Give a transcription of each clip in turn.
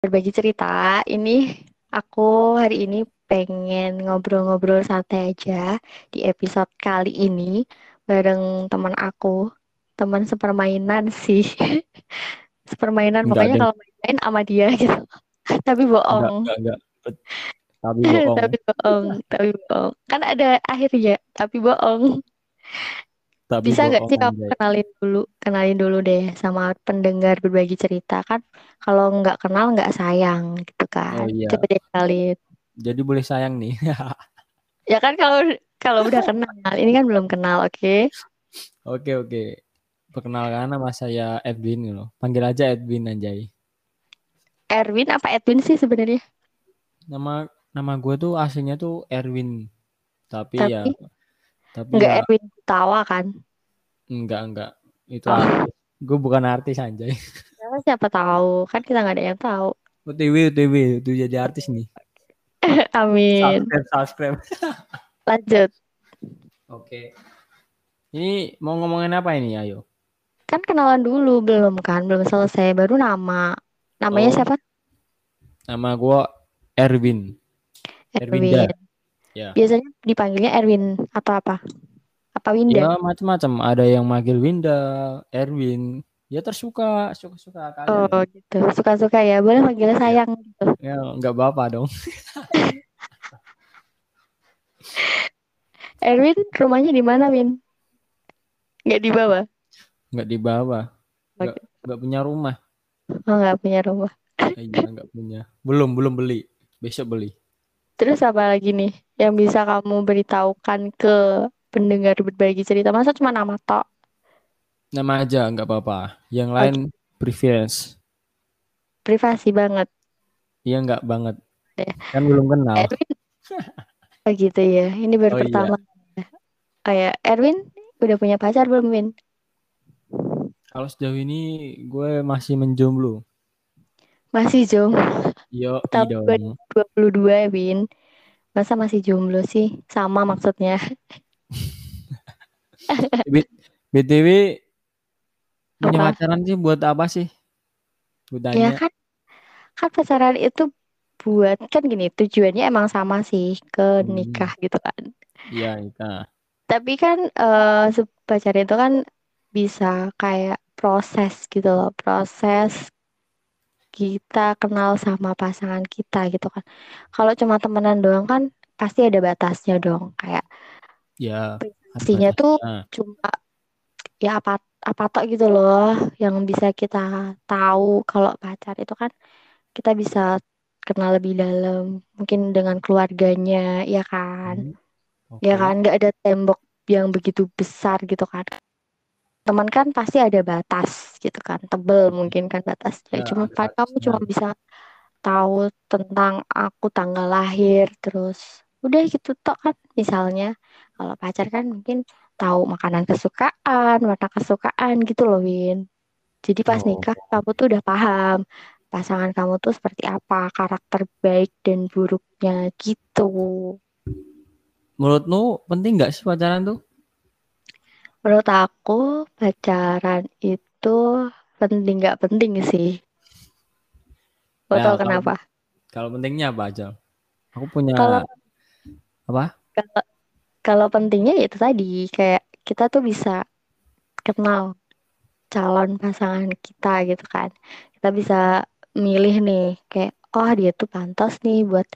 berbagi cerita. Ini aku hari ini pengen ngobrol-ngobrol santai aja di episode kali ini bareng teman aku, teman sepermainan sih. sepermainan Enggak pokoknya deh, kalau main sama dia gitu. Tapi bohong. enggak, enggak. Bet- Tapi bohong. tapi bohong, tapi bohong. Kan ada akhirnya, tapi bohong. Tapi Bisa nggak sih kamu kenalin dulu, kenalin dulu deh sama pendengar berbagi cerita kan? Kalau nggak kenal nggak sayang gitu Oh kan? iya, Coba deh kenalin. jadi boleh sayang nih. Ya kan kalau kalau udah kenal, ini kan belum kenal, oke? Oke, oke. Perkenalkan nama saya Edwin loh. Panggil aja Edwin anjay. Erwin apa Edwin sih sebenarnya? Nama nama gue tuh aslinya tuh Erwin. Tapi ya, Tapi tapi nggak ya Erwin Tawa kan? enggak, enggak. Itu Oh. Gue bukan artis anjay. ya siapa tahu? Kan kita nggak ada yang tahu. OTW, OTW. Itu jadi artis nih. Amin. Subscribe, subscribe. Lanjut. Oke. Ini mau ngomongin apa ini, ayo? Kan kenalan dulu belum kan? Belum selesai. Baru nama. Namanya Oh, siapa? nama gue Erwin. Erwinda. Ya. Biasanya dipanggilnya Erwin atau apa? Apa Winda? Ya macam-macam. Ada yang manggil Winda, Erwin. Ya tersuka, suka-suka kalian. Oh gitu. Suka-suka ya. Boleh panggilnya Ya, sayang gitu. ya nggak apa-apa dong. Erwin rumahnya di mana, Win? Nggak di bawah. Nggak di bawah. Nggak punya rumah. Oh, nggak punya rumah. Eh, Iya nggak punya. Belum belum beli. Besok beli. Terus apa lagi nih yang bisa kamu beritahukan ke pendengar berbagi cerita? Masa cuma nama tok? Nama aja nggak apa-apa. Yang lain preference. privasi banget. Iya nggak banget. deh. Kan belum kenal. Erwin, oh gitu ya. Ini baru Oh iya. pertama. Oh ya, Erwin udah punya pacar belum, Win? Kalau sejauh ini gue masih menjomblo. Masih jomblo. Yo, Tahun dong. 2022 ya, Win. Masa masih jomblo sih? Sama maksudnya. BTW punya pacaran sih buat apa sih? Gue Ya kan, kan pacaran itu buat kan gini tujuannya emang sama sih ke Hmm, nikah gitu kan. iya itu. Tapi kan se- pacaran itu kan bisa kayak proses gitu loh, proses kita kenal sama pasangan kita gitu kan. Kalau cuma temenan doang kan pasti ada batasnya dong. Kayak Ya, privasinya tuh batasnya. cuma ya apa apa tok gitu loh yang bisa kita tahu kalau pacar itu kan kita bisa kenal lebih dalam mungkin dengan keluarganya ya kan Hmm, ya Oke. kan nggak ada tembok yang begitu besar gitu kan teman kan pasti ada batas gitu kan tebel mungkin kan batasnya Ya, cuma ada pa- kamu cuma bisa tahu tentang aku tanggal lahir terus udah gitu tok kan. Misalnya kalau pacar kan mungkin tahu makanan kesukaan warna kesukaan gitu loh Win. Jadi pas Oh, nikah kamu tuh udah paham pasangan kamu tuh seperti apa karakter baik dan buruknya gitu. Menurutmu penting nggak sih pacaran tuh? Menurut aku pacaran itu penting nggak penting sih Kau Ya, tahu kalau kenapa kalau pentingnya apa aja? Aku punya kalau apa? kalau kalau pentingnya ya itu tadi kayak kita tuh bisa kenal calon pasangan kita gitu kan. Kita bisa milih nih kayak oh dia tuh pantas nih buat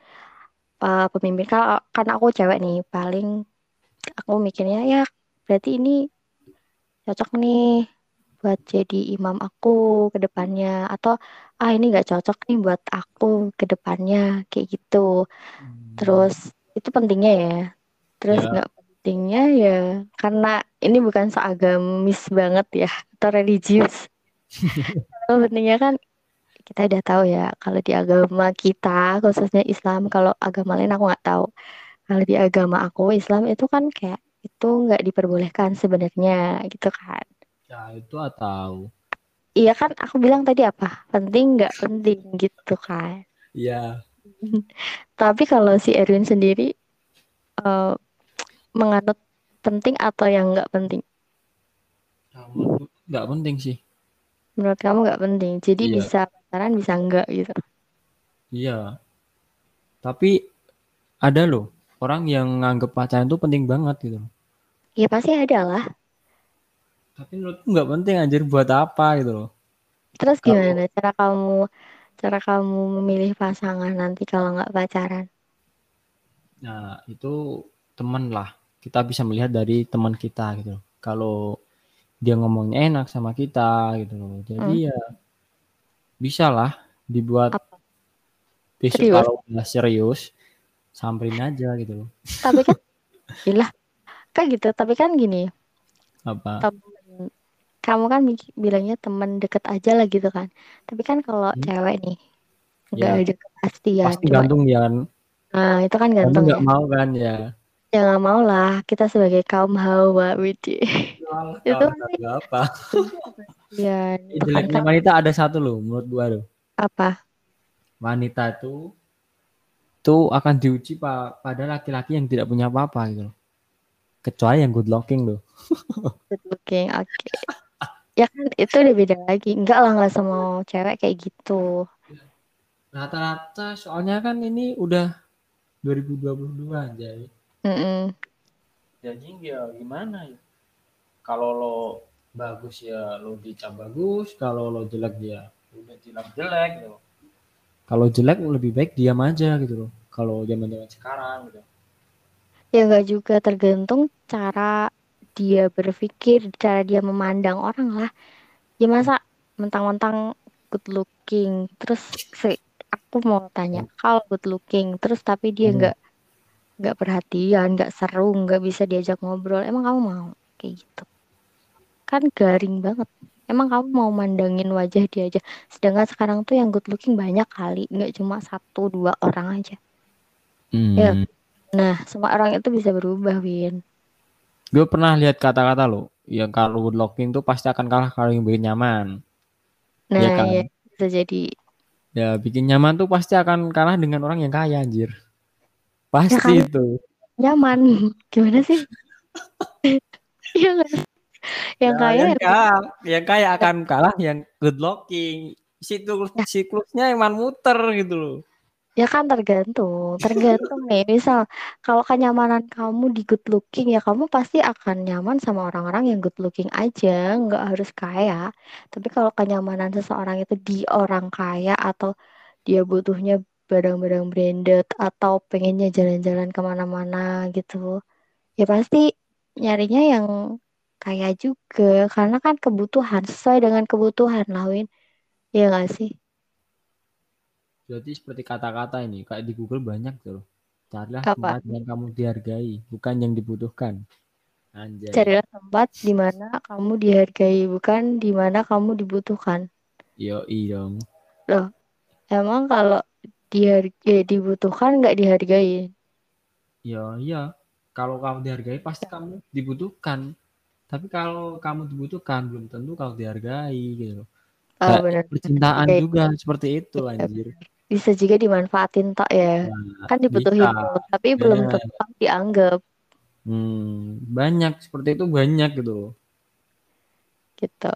uh, pemimpin. Kalau kan aku cewek nih paling aku mikirnya ya berarti ini cocok nih buat jadi imam aku ke depannya atau ah ini nggak cocok nih buat aku ke depannya kayak gitu. Hmm, Terus itu pentingnya ya. Terus ya, nggak pentingnya ya karena ini bukan so agamis banget ya atau religius. Kalau pentingnya kan kita udah tahu ya kalau di agama kita khususnya Islam kalau agama lain aku nggak tahu. Kalau di agama aku Islam itu kan kayak itu nggak diperbolehkan sebenarnya gitu kan. ya itu atau Iya kan aku bilang tadi apa? Penting nggak penting gitu kan. ya Tapi kalau si Erwin sendiri eh, menganut penting atau yang nggak penting? nggak penting sih. Menurut kamu nggak penting. Jadi Iya, bisa pacaran bisa enggak gitu. Iya. Tapi ada loh orang yang nganggep pacaran itu penting banget gitu. Ya pasti ada lah. Tapi menurutku nggak penting anjir buat apa gitu loh. Terus Kalau gimana cara kamu cara kamu memilih pasangan nanti kalau nggak pacaran? nah itu teman lah. Kita bisa melihat dari teman kita gitu loh. Kalau dia ngomongnya enak sama kita gitu loh. Jadi Hmm. ya bisa lah dibuat Apa? besok Serius? kalau udah serius samperin aja gitu loh. Tapi kan gila kayak gitu. Tapi kan gini, Apa? temen kamu kan bi- bilangnya temen deket aja lah gitu kan. Tapi kan kalau Hmm. cewek nih nggak Ya ada kepastian, pasti cuma gantung ya kan. nah itu kan gantung nggak ya. mau kan ya. Ya nggak mau lah kita sebagai kaum hawa, Widi. Itu nggak apa. bukan Jeleknya kan wanita ada satu loh menurut gua tuh. apa? Wanita tuh tuh akan diuji pa- pada laki-laki yang tidak punya apa-apa gitu loh. Kecuali yang good looking loh. Good looking, oke. Ya kan itu udah beda lagi. Enggak lah nggak semua cewek kayak gitu. Rata-rata soalnya kan ini udah 2022 anjay. Mm-mm. Jadi ya gimana ya? Kalau lo bagus ya lo dicap bagus, kalau lo jelek ya udah dicap jelek gitu. Kalau jelek lebih baik diam aja gitu loh. Kalau zaman-zaman sekarang gitu. Ya enggak juga tergantung cara dia berpikir, cara dia memandang orang lah. Ya masa mentang-mentang good looking, terus se- aku mau tanya, kalau good looking, terus tapi dia Hmm. nggak nggak perhatian, nggak seru, nggak bisa diajak ngobrol, emang kamu mau kayak gitu? Kan garing banget. Emang kamu mau mandangin wajah dia aja. Sedangkan sekarang tuh yang good looking banyak kali, nggak cuma satu dua orang aja. Ya. Nah, semua orang itu bisa berubah, Win. Gue pernah lihat kata-kata lo, yang kalau good looking tuh pasti akan kalah kalau yang bikin nyaman. Nah, Iya kan? ya bisa jadi. Ya bikin nyaman tuh pasti akan kalah dengan orang yang kaya anjir. Pasti kan? itu. nyaman gimana sih Iya sih? yang Ya, kaya yang ya kaya, yang kaya akan kalah yang good looking. Siklus Ya. siklusnya emang muter gitu loh. Ya kan tergantung. Tergantung nih. Misal kalau kenyamanan kamu di good looking ya kamu pasti akan nyaman sama orang-orang yang good looking aja. Nggak harus kaya. Tapi kalau kenyamanan seseorang itu di orang kaya atau dia butuhnya barang-barang branded atau pengennya jalan-jalan ke mana-mana gitu ya pasti nyarinya yang kaya juga. Karena kan kebutuhan sesuai dengan kebutuhan lah ya nggak sih Jadi seperti kata-kata ini, kayak di Google banyak tuh. loh. Carilah Apa? tempat yang kamu dihargai, bukan yang dibutuhkan. Anjay. carilah tempat di mana kamu dihargai bukan di mana kamu dibutuhkan Yo dong. emang kalau dihargai dibutuhkan nggak dihargai Ya iya. Kalau kamu dihargai pasti kamu dibutuhkan. Tapi kalau kamu dibutuhkan belum tentu kamu dihargai gitu loh. oh, Kayak benar percintaan juga seperti itu anjir. Bisa juga dimanfaatin tok ya Nah, kan dibutuhin bisa. tapi belum Ya. tetap dianggap Hmm, banyak seperti itu banyak gitu loh. gitu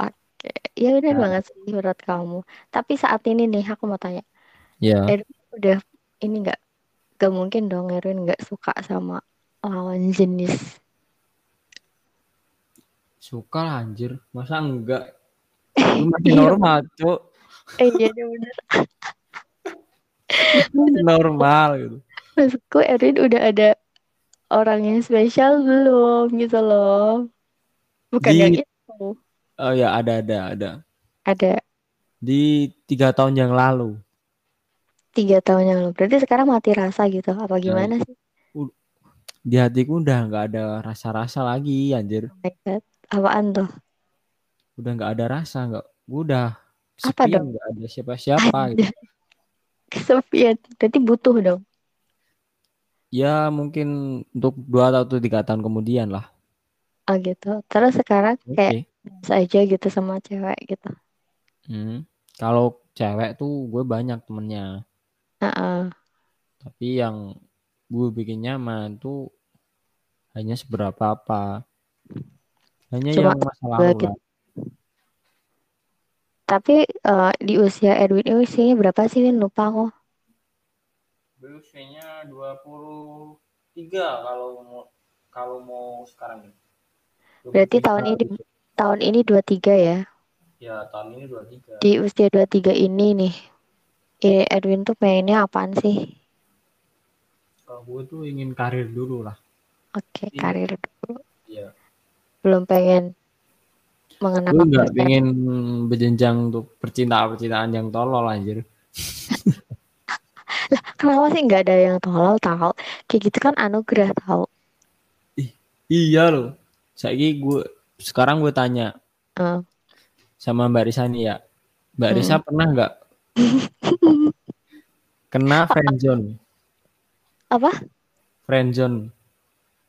oke ya benar Nah. banget sih menurut kamu tapi saat ini nih aku mau tanya Ya. Erwin udah ini nggak gak mungkin dong Erwin nggak suka sama lawan jenis Suka lah anjir. Masa enggak? Lu masih normal, Cuk. eh iya iya, bener Normal gitu. maksudku Erwin udah ada orang yang spesial belum gitu loh bukan Di- yang itu Oh ya, ada ada ada. ada Di tiga tahun yang lalu. tiga tahun yang lalu berarti sekarang mati rasa gitu apa Ya, gimana sih Di hatiku udah nggak ada rasa-rasa lagi anjir. oh my God. apaan tuh Udah nggak ada rasa, nggak. Udah Apa dong? nggak ada siapa-siapa gitu. Kesepian berarti butuh dong Ya mungkin untuk dua atau tiga tahun kemudian lah. oh gitu terus sekarang kayak biasa aja gitu sama cewek gitu Hmm. Kalau cewek tuh gue banyak temennya. Heeh. Tapi yang gue bikin nyaman tuh hanya seberapa apa. Hanya Cuma yang masa dua lalu gitu. lah. Tapi uh, di usia Edwin ini usianya berapa sih Win? Lupa aku. Usianya 23 kalau mau kalau mau sekarang. Berarti tahun ini tahun ini 23 ya? Ya, tahun ini 23. Di usia 23 ini nih. Eh, Edwin tuh pengennya apaan sih? Kalau gue tuh ingin karir dulu lah. Oke, okay, karir dulu. Iya. Belum pengen mengenal Gue nggak pengen berjenjang untuk percintaan-percintaan yang tolol anjir. lah, kenapa sih nggak ada yang tolol tahu? Kayak gitu kan anugerah tahu. Ih, iya loh. Saya gue sekarang gue tanya uh. sama Mbak Risa nih ya. Mbak Risa hmm. pernah nggak kena friendzone? Apa? Friendzone.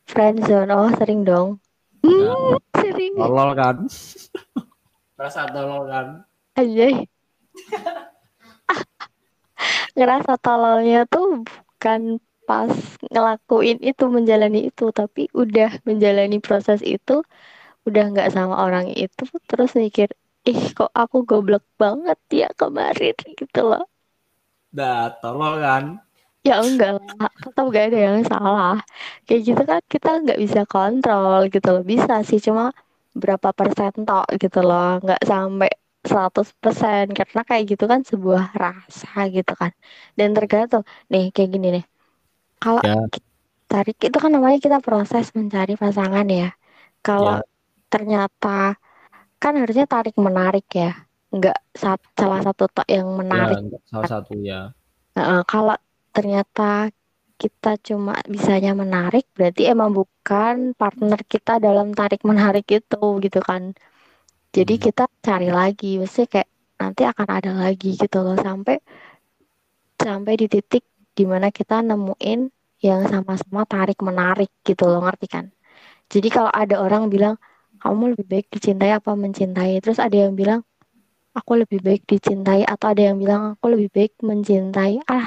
Friendzone, oh sering dong. Hmm, sering. Tolol kan? Rasa tolol kan? Aja. Ngerasa tololnya tuh bukan pas ngelakuin itu menjalani itu tapi udah menjalani proses itu udah nggak sama orang itu terus mikir ih kok aku goblok banget ya kemarin gitu loh. Dah tolol kan? Ya enggak lah, tetap gak ada yang salah. Kayak gitu kan kita nggak bisa kontrol gitu loh. Bisa sih cuma berapa persen tok gitu loh. Nggak sampai 100% karena kayak gitu kan sebuah rasa gitu kan. Dan tergantung nih kayak gini nih. Kalau ya. tarik itu kan namanya kita proses mencari pasangan ya. Kalau ya. ternyata kan harusnya tarik menarik ya. Enggak salah satu tok yang menarik. Ya, salah satu ya. Nah, kalau ternyata kita cuma bisanya menarik berarti emang bukan partner kita dalam tarik menarik itu gitu kan. Jadi hmm. kita cari lagi mesti kayak nanti akan ada lagi gitu loh. Sampai sampai di titik di mana kita nemuin yang sama-sama tarik menarik gitu loh. Ngerti kan? Jadi kalau ada orang bilang kamu lebih baik dicintai apa mencintai? Terus ada yang bilang aku lebih baik dicintai atau ada yang bilang aku lebih baik mencintai ah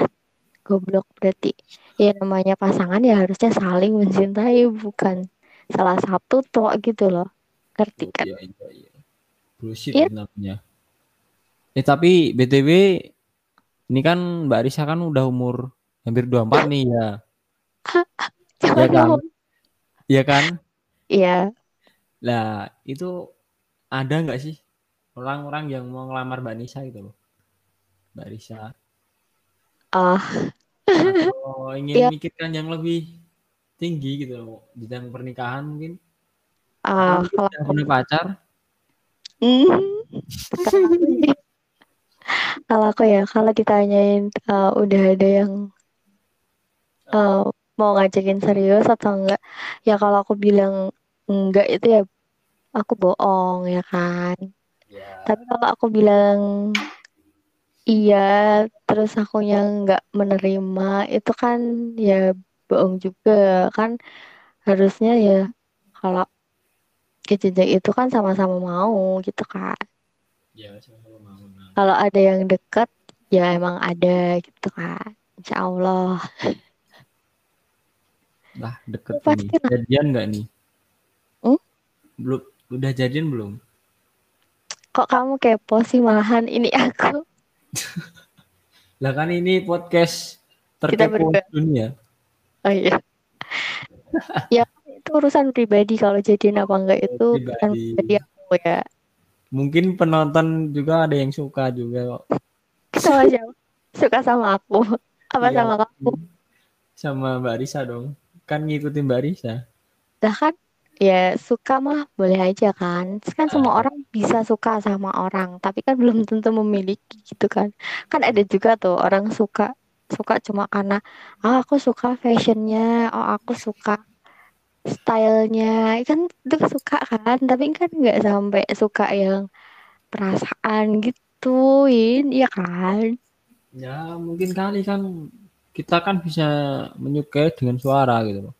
goblok berarti ya namanya pasangan ya harusnya saling mencintai bukan salah satu tuh gitu loh. Ngerti kan? iya, iya, iya. bullshit ya. namanya eh tapi btw ini kan mbak Risa kan udah umur hampir 24 nih ya. Ya kan? iya kan? Iya. Lah itu ada nggak sih orang-orang yang mau ngelamar mbak Nisa gitu loh? Mbak Risa uh, atau ingin yeah. mikirkan yang lebih tinggi gitu di dalam pernikahan mungkin? Uh, kalau punya pacar? Mm, kalau aku ya kalau ditanyain uh, udah ada yang uh, mau ngajakin serius atau enggak ya kalau aku bilang enggak itu ya aku bohong ya kan? Yeah. tapi kalau aku bilang Iya, terus aku yang nggak menerima itu kan ya bohong juga kan harusnya ya kalau kejadian itu kan sama-sama mau gitu kan. Ya, sama-sama mau. Nah. Kalau ada yang deket ya emang ada gitu kan. Insya Allah. Lah deket Pasti nih. Jadian nggak nih? Hmm? Belum, udah jadian belum? Kok kamu kepo sih malahan ini aku? lah kan ini podcast terkepo dunia. Oh iya. ya itu urusan pribadi kalau jadiin apa enggak itu kan pribadi aku ya. Mungkin penonton juga ada yang suka juga kok. Sama siapa? Suka sama aku. Apa ya, sama kamu? Sama Mbak Risa dong. Kan ngikutin Mbak Risa. Lah kan ya suka mah boleh aja kan. Kan semua orang bisa suka sama orang tapi kan belum tentu memiliki gitu kan. Kan ada juga tuh orang suka suka cuma karena oh aku suka fashionnya oh aku suka stylenya. Kan itu suka kan tapi kan nggak sampai suka yang perasaan gituin ya kan? Ya mungkin kali kan kita kan bisa menyukai dengan suara gitu loh.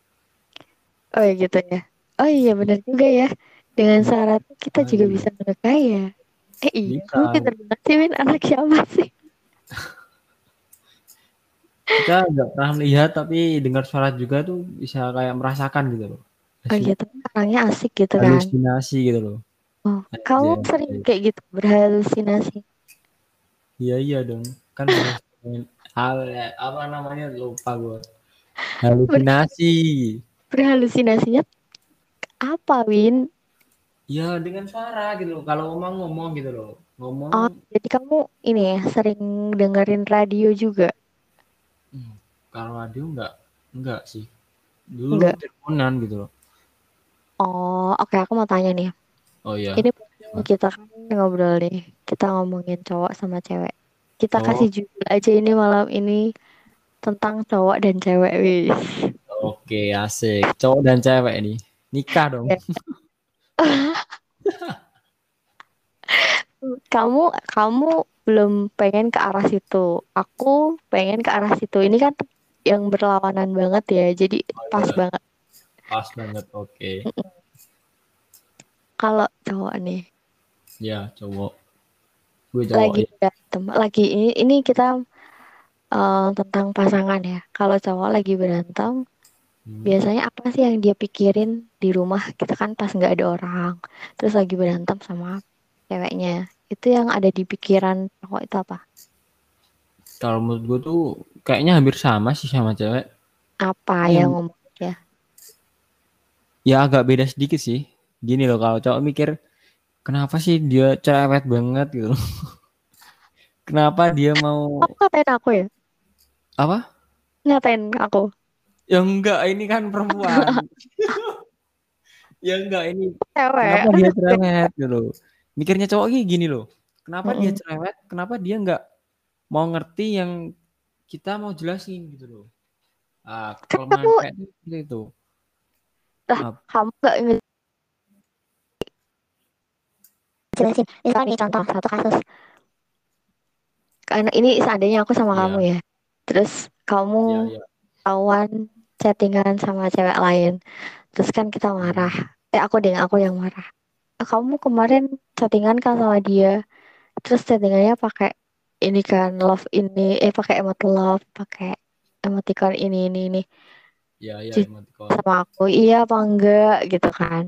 Oh ya gitu ya Oh iya benar juga ya. Dengan syarat kita juga bisa berkaya. Eh iya, kamu pinter banget sih Min, anak siapa sih? kita nggak pernah melihat tapi dengar suara juga tuh bisa kayak merasakan gitu loh. Oh iya, tapi orangnya asik gitu kan. Halusinasi gitu loh. Oh, kamu sering Anjay. kayak gitu berhalusinasi. Iya iya dong. Kan hal apa namanya lupa gue. Halusinasi. Berhalusinasinya apa, Win? Ya dengan suara gitu loh. Kalau ngomong ngomong gitu loh. Ngomong. Oh, jadi kamu ini ya sering dengerin radio juga? Hmm, kalau radio enggak enggak sih. Dulu Enggak. teleponan gitu loh. Oh, oke aku mau tanya nih. Oh iya. Ini kita kan ngobrol nih. Kita ngomongin cowok sama cewek. Kita Oh. kasih judul aja ini malam ini tentang cowok dan cewek, wis. Oke, asik. Cowok dan cewek nih. Nikah dong. Ya. Kamu kamu belum pengen ke arah situ. Aku pengen ke arah situ. Ini kan yang berlawanan banget ya. Jadi Oh, pas iya. banget. Pas banget. Oke. Kalau cowok nih Ya, cowok. Gue cowok. lagi ya. berantem, lagi ini ini kita eh, tentang pasangan ya. Kalau cowok lagi berantem, Hmm. biasanya apa sih yang dia pikirin di rumah? Kita kan pas nggak ada orang, terus lagi berantem sama ceweknya. Itu yang ada di pikiran cowok itu apa? Kalau menurut gue tuh kayaknya hampir sama sih sama cewek. Apa Iya. yang ngomong ya? Ya agak beda sedikit sih. Gini loh kalau cowok mikir kenapa sih dia cerewet banget gitu kenapa dia mau Kamu ngatain aku ya? apa? Ngatain aku? Ya enggak, ini kan perempuan. ya enggak ini Cewek. kenapa dia cerewet gitu loh. Mikirnya cowok gini, gini loh. Kenapa dia Mm-mm. cerewet? Kenapa dia enggak mau ngerti yang kita mau jelasin gitu loh. Ah, kalau Kamu- kayak seperti itu. Kamu nggak nge- jelasin. Misalnya nih contoh satu kasus. Karena ini seandainya aku sama Iya. kamu ya. Terus kamu Ya, ya. kawan chattingan sama cewek lain. Terus kan kita marah. Eh aku deh, aku yang marah. Kamu kemarin chattingan kan sama dia. Terus chattingannya pakai ini kan love ini, eh pakai emot love, pakai emoticon ini ini ini Ya, ya, emoticon. sama aku. Iya apa enggak gitu kan.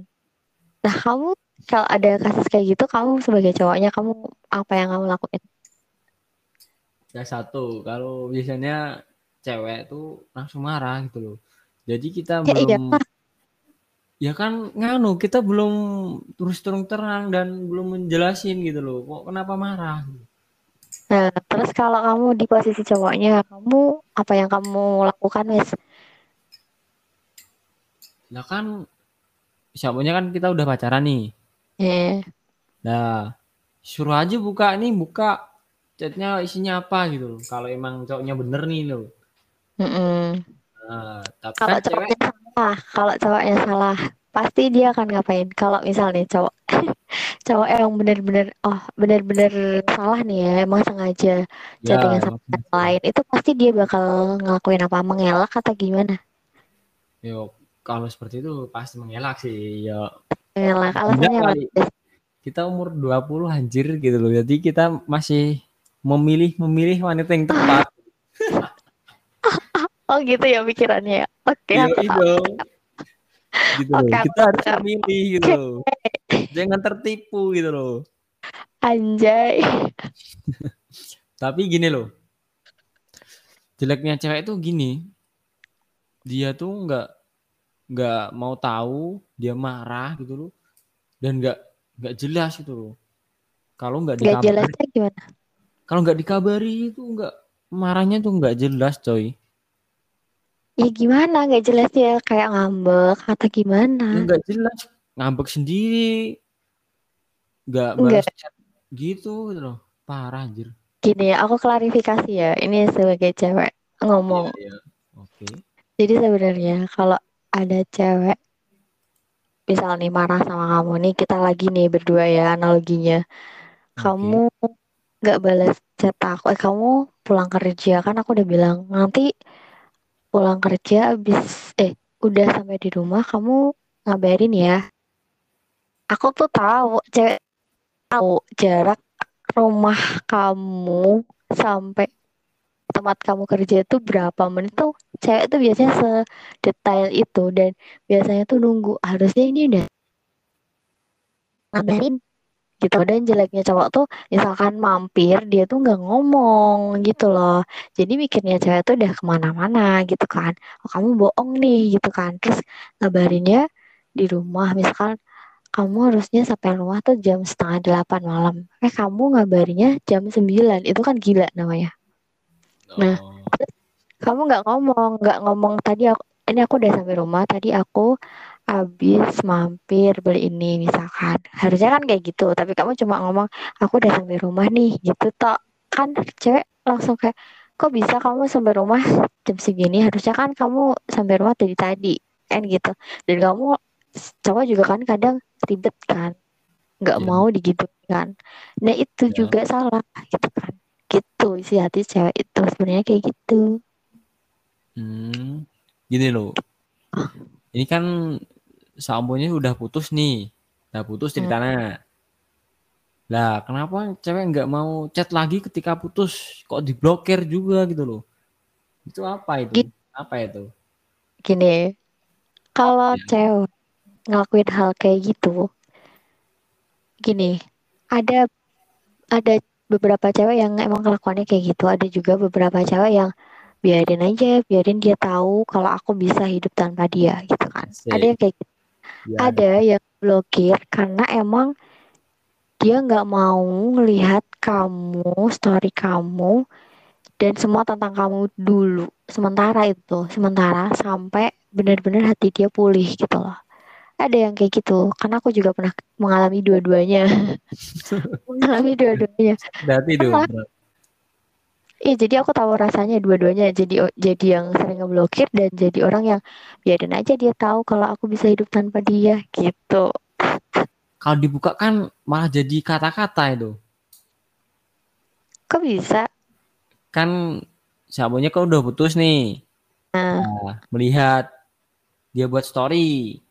Nah kamu kalau ada kasus kayak gitu, kamu sebagai cowoknya kamu apa yang kamu lakuin? Ya satu, kalau biasanya cewek tuh langsung marah gitu loh. Jadi kita Ya iya belum Pak. ya kan nganu kita belum terus terang terang dan belum menjelasin gitu loh. Kok kenapa marah? Nah, terus kalau kamu di posisi cowoknya, kamu apa yang kamu lakukan, Wes? Nah kan siapanya kan kita udah pacaran nih. Eh, Nah, suruh aja buka nih, buka chatnya isinya apa gitu loh. Kalau emang cowoknya bener nih loh. mm-mm. Nah, tapi Kalau kan cewek cowoknya salah, kalau cowoknya salah, pasti dia akan ngapain? Kalau misalnya cowok, cowok yang bener-bener, oh bener-bener salah nih ya, emang sengaja ya chattingan sama yang lain, itu pasti dia bakal ngelakuin apa? Mengelak atau gimana? Yo, kalau seperti itu pasti mengelak sih. Ya Mengelak, alasannya apa? kita umur 20 anjir gitu loh. Jadi kita masih memilih memilih wanita yang tepat. Oh gitu ya pikirannya ya. Oke, Iya aku tahu. itu. Gitu loh. Aku Kita harus memilih gitu loh. Jangan tertipu gitu loh. Anjay. Tapi gini loh. Jeleknya cewek itu gini. Dia tuh nggak nggak mau tahu, dia marah gitu loh. Dan nggak nggak jelas gitu loh. Kalau nggak Gak dikabari, jelasnya gimana? kalau nggak dikabari itu nggak marahnya tuh nggak jelas coy. Ya gimana? Gak jelas ya kayak ngambek atau Ya gimana? nggak jelas, ngambek sendiri, nggak Enggak. balas chat gitu gitu loh. Parah anjir. Gini ya, aku klarifikasi ya. Ini sebagai cewek ngomong. Iya, iya. Oke. Jadi sebenarnya kalau ada cewek misal nih marah sama kamu nih, kita lagi nih berdua ya analoginya. Oke. Kamu nggak balas chat aku, eh kamu pulang kerja kan aku udah bilang nanti pulang kerja abis eh udah sampai di rumah kamu ngabarin ya. Aku tuh tahu cewek tahu jarak rumah kamu sampai tempat kamu kerja itu berapa menit tuh cewek tuh biasanya sedetail itu dan biasanya tuh nunggu harusnya ini udah ngabarin gitu. Dan jeleknya cowok tuh misalkan mampir dia tuh nggak ngomong gitu loh. Jadi mikirnya cewek tuh udah ke mana-mana gitu kan. Oh, kamu bohong nih gitu kan. Terus ngabarinnya di rumah misalkan kamu harusnya sampai rumah tuh jam setengah delapan malam. Eh kamu ngabarinnya jam sembilan. Itu kan gila namanya. Nah Oh, terus kamu nggak ngomong nggak ngomong tadi aku ini aku udah sampai rumah tadi aku habis mampir beli ini misalkan. Harusnya kan kayak gitu tapi kamu cuma ngomong aku udah sampai rumah nih gitu tok kan cewek langsung kayak kok bisa kamu sampai rumah jam segini? Harusnya kan kamu sampai rumah tadi tadi kan gitu. Dan kamu cowok juga kan kadang ribet kan nggak Iya. mau digituin kan. Nah itu Iya. juga salah gitu kan. Gitu isi hati cewek itu sebenarnya kayak gitu. Hmm, gini loh. Ini kan sambonya udah putus nih. Udah putus Hmm. ceritanya. Lah, kenapa cewek nggak mau chat lagi ketika putus? Kok diblokir juga gitu loh. Itu apa itu? Gini. Apa itu? gini kalau Iya. cewek ngelakuin hal kayak gitu gini ada ada beberapa cewek yang emang kelakuannya kayak gitu ada juga beberapa cewek yang biarin aja biarin dia tahu kalau aku bisa hidup tanpa dia gitu kan ada yang kayak gitu Ya, ada yang blokir karena emang dia nggak mau ngelihat kamu story kamu dan semua tentang kamu dulu. Sementara itu sementara sampai benar-benar hati dia pulih gitu loh. Ada yang kayak gitu karena aku juga pernah mengalami dua-duanya. Mengalami dua-duanya. Berarti. Iya, jadi aku tahu rasanya dua-duanya. Jadi jadi yang sering ngeblokir dan jadi orang yang biarin aja dia tahu kalau aku bisa hidup tanpa dia gitu. Kalau dibuka kan malah jadi kata-kata itu. Kok bisa? Kan sambonya kan udah putus nih. Nah, Nah, melihat dia buat story.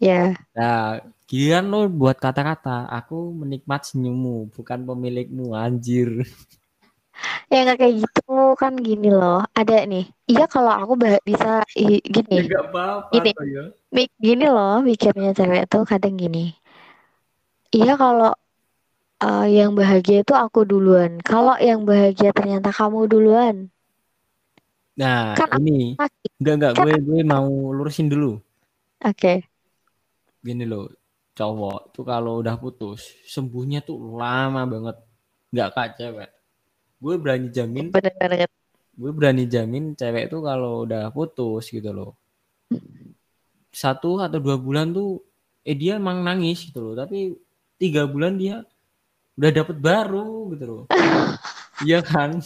ya. Nah, giliran lo buat kata-kata, aku menikmat senyummu, bukan pemilikmu, anjir. Ya nggak kayak gitu kan gini loh. Ada nih. Iya kalau aku bisa i- gini. apa-apa Gini. kok ya. Mi- Gini loh mikirnya cewek tuh kadang gini. Iya kalau eh, yang bahagia itu aku duluan. Kalau yang bahagia ternyata kamu duluan. Nah, Kan aku ini sakit. enggak enggak Kan gue gue mau lurusin dulu. Oke. Gini loh, cowok tuh kalau udah putus, sembuhnya tuh lama banget. Enggak kak cewek. Gue berani jamin, Bener banget. gue berani jamin cewek tuh kalau udah putus gitu loh. Satu atau dua bulan tuh, eh dia emang nangis gitu loh. Tapi tiga bulan dia udah dapet baru gitu loh. Iya kan?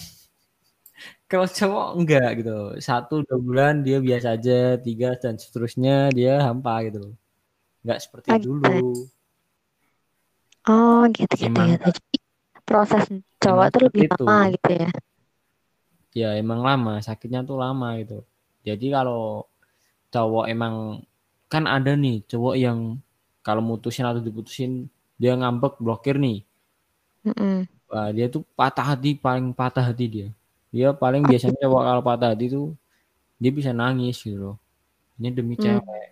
Kalau cowok enggak gitu. loh. Satu dua bulan dia biasa aja, tiga dan seterusnya dia hampa gitu loh. Enggak seperti dulu. Oh gitu gitu Emang gitu. Jadi proses cowok tuh lebih itu. lama gitu ya. Ya emang lama, sakitnya tuh lama gitu. Jadi kalau cowok emang kan ada nih cowok yang kalau mutusin atau diputusin dia ngambek blokir nih. Mm-mm. Wah, dia tuh patah hati paling patah hati dia. Dia paling biasanya cowok kalau patah hati tuh dia bisa nangis gitu loh. Ini demi Hmm. cewek.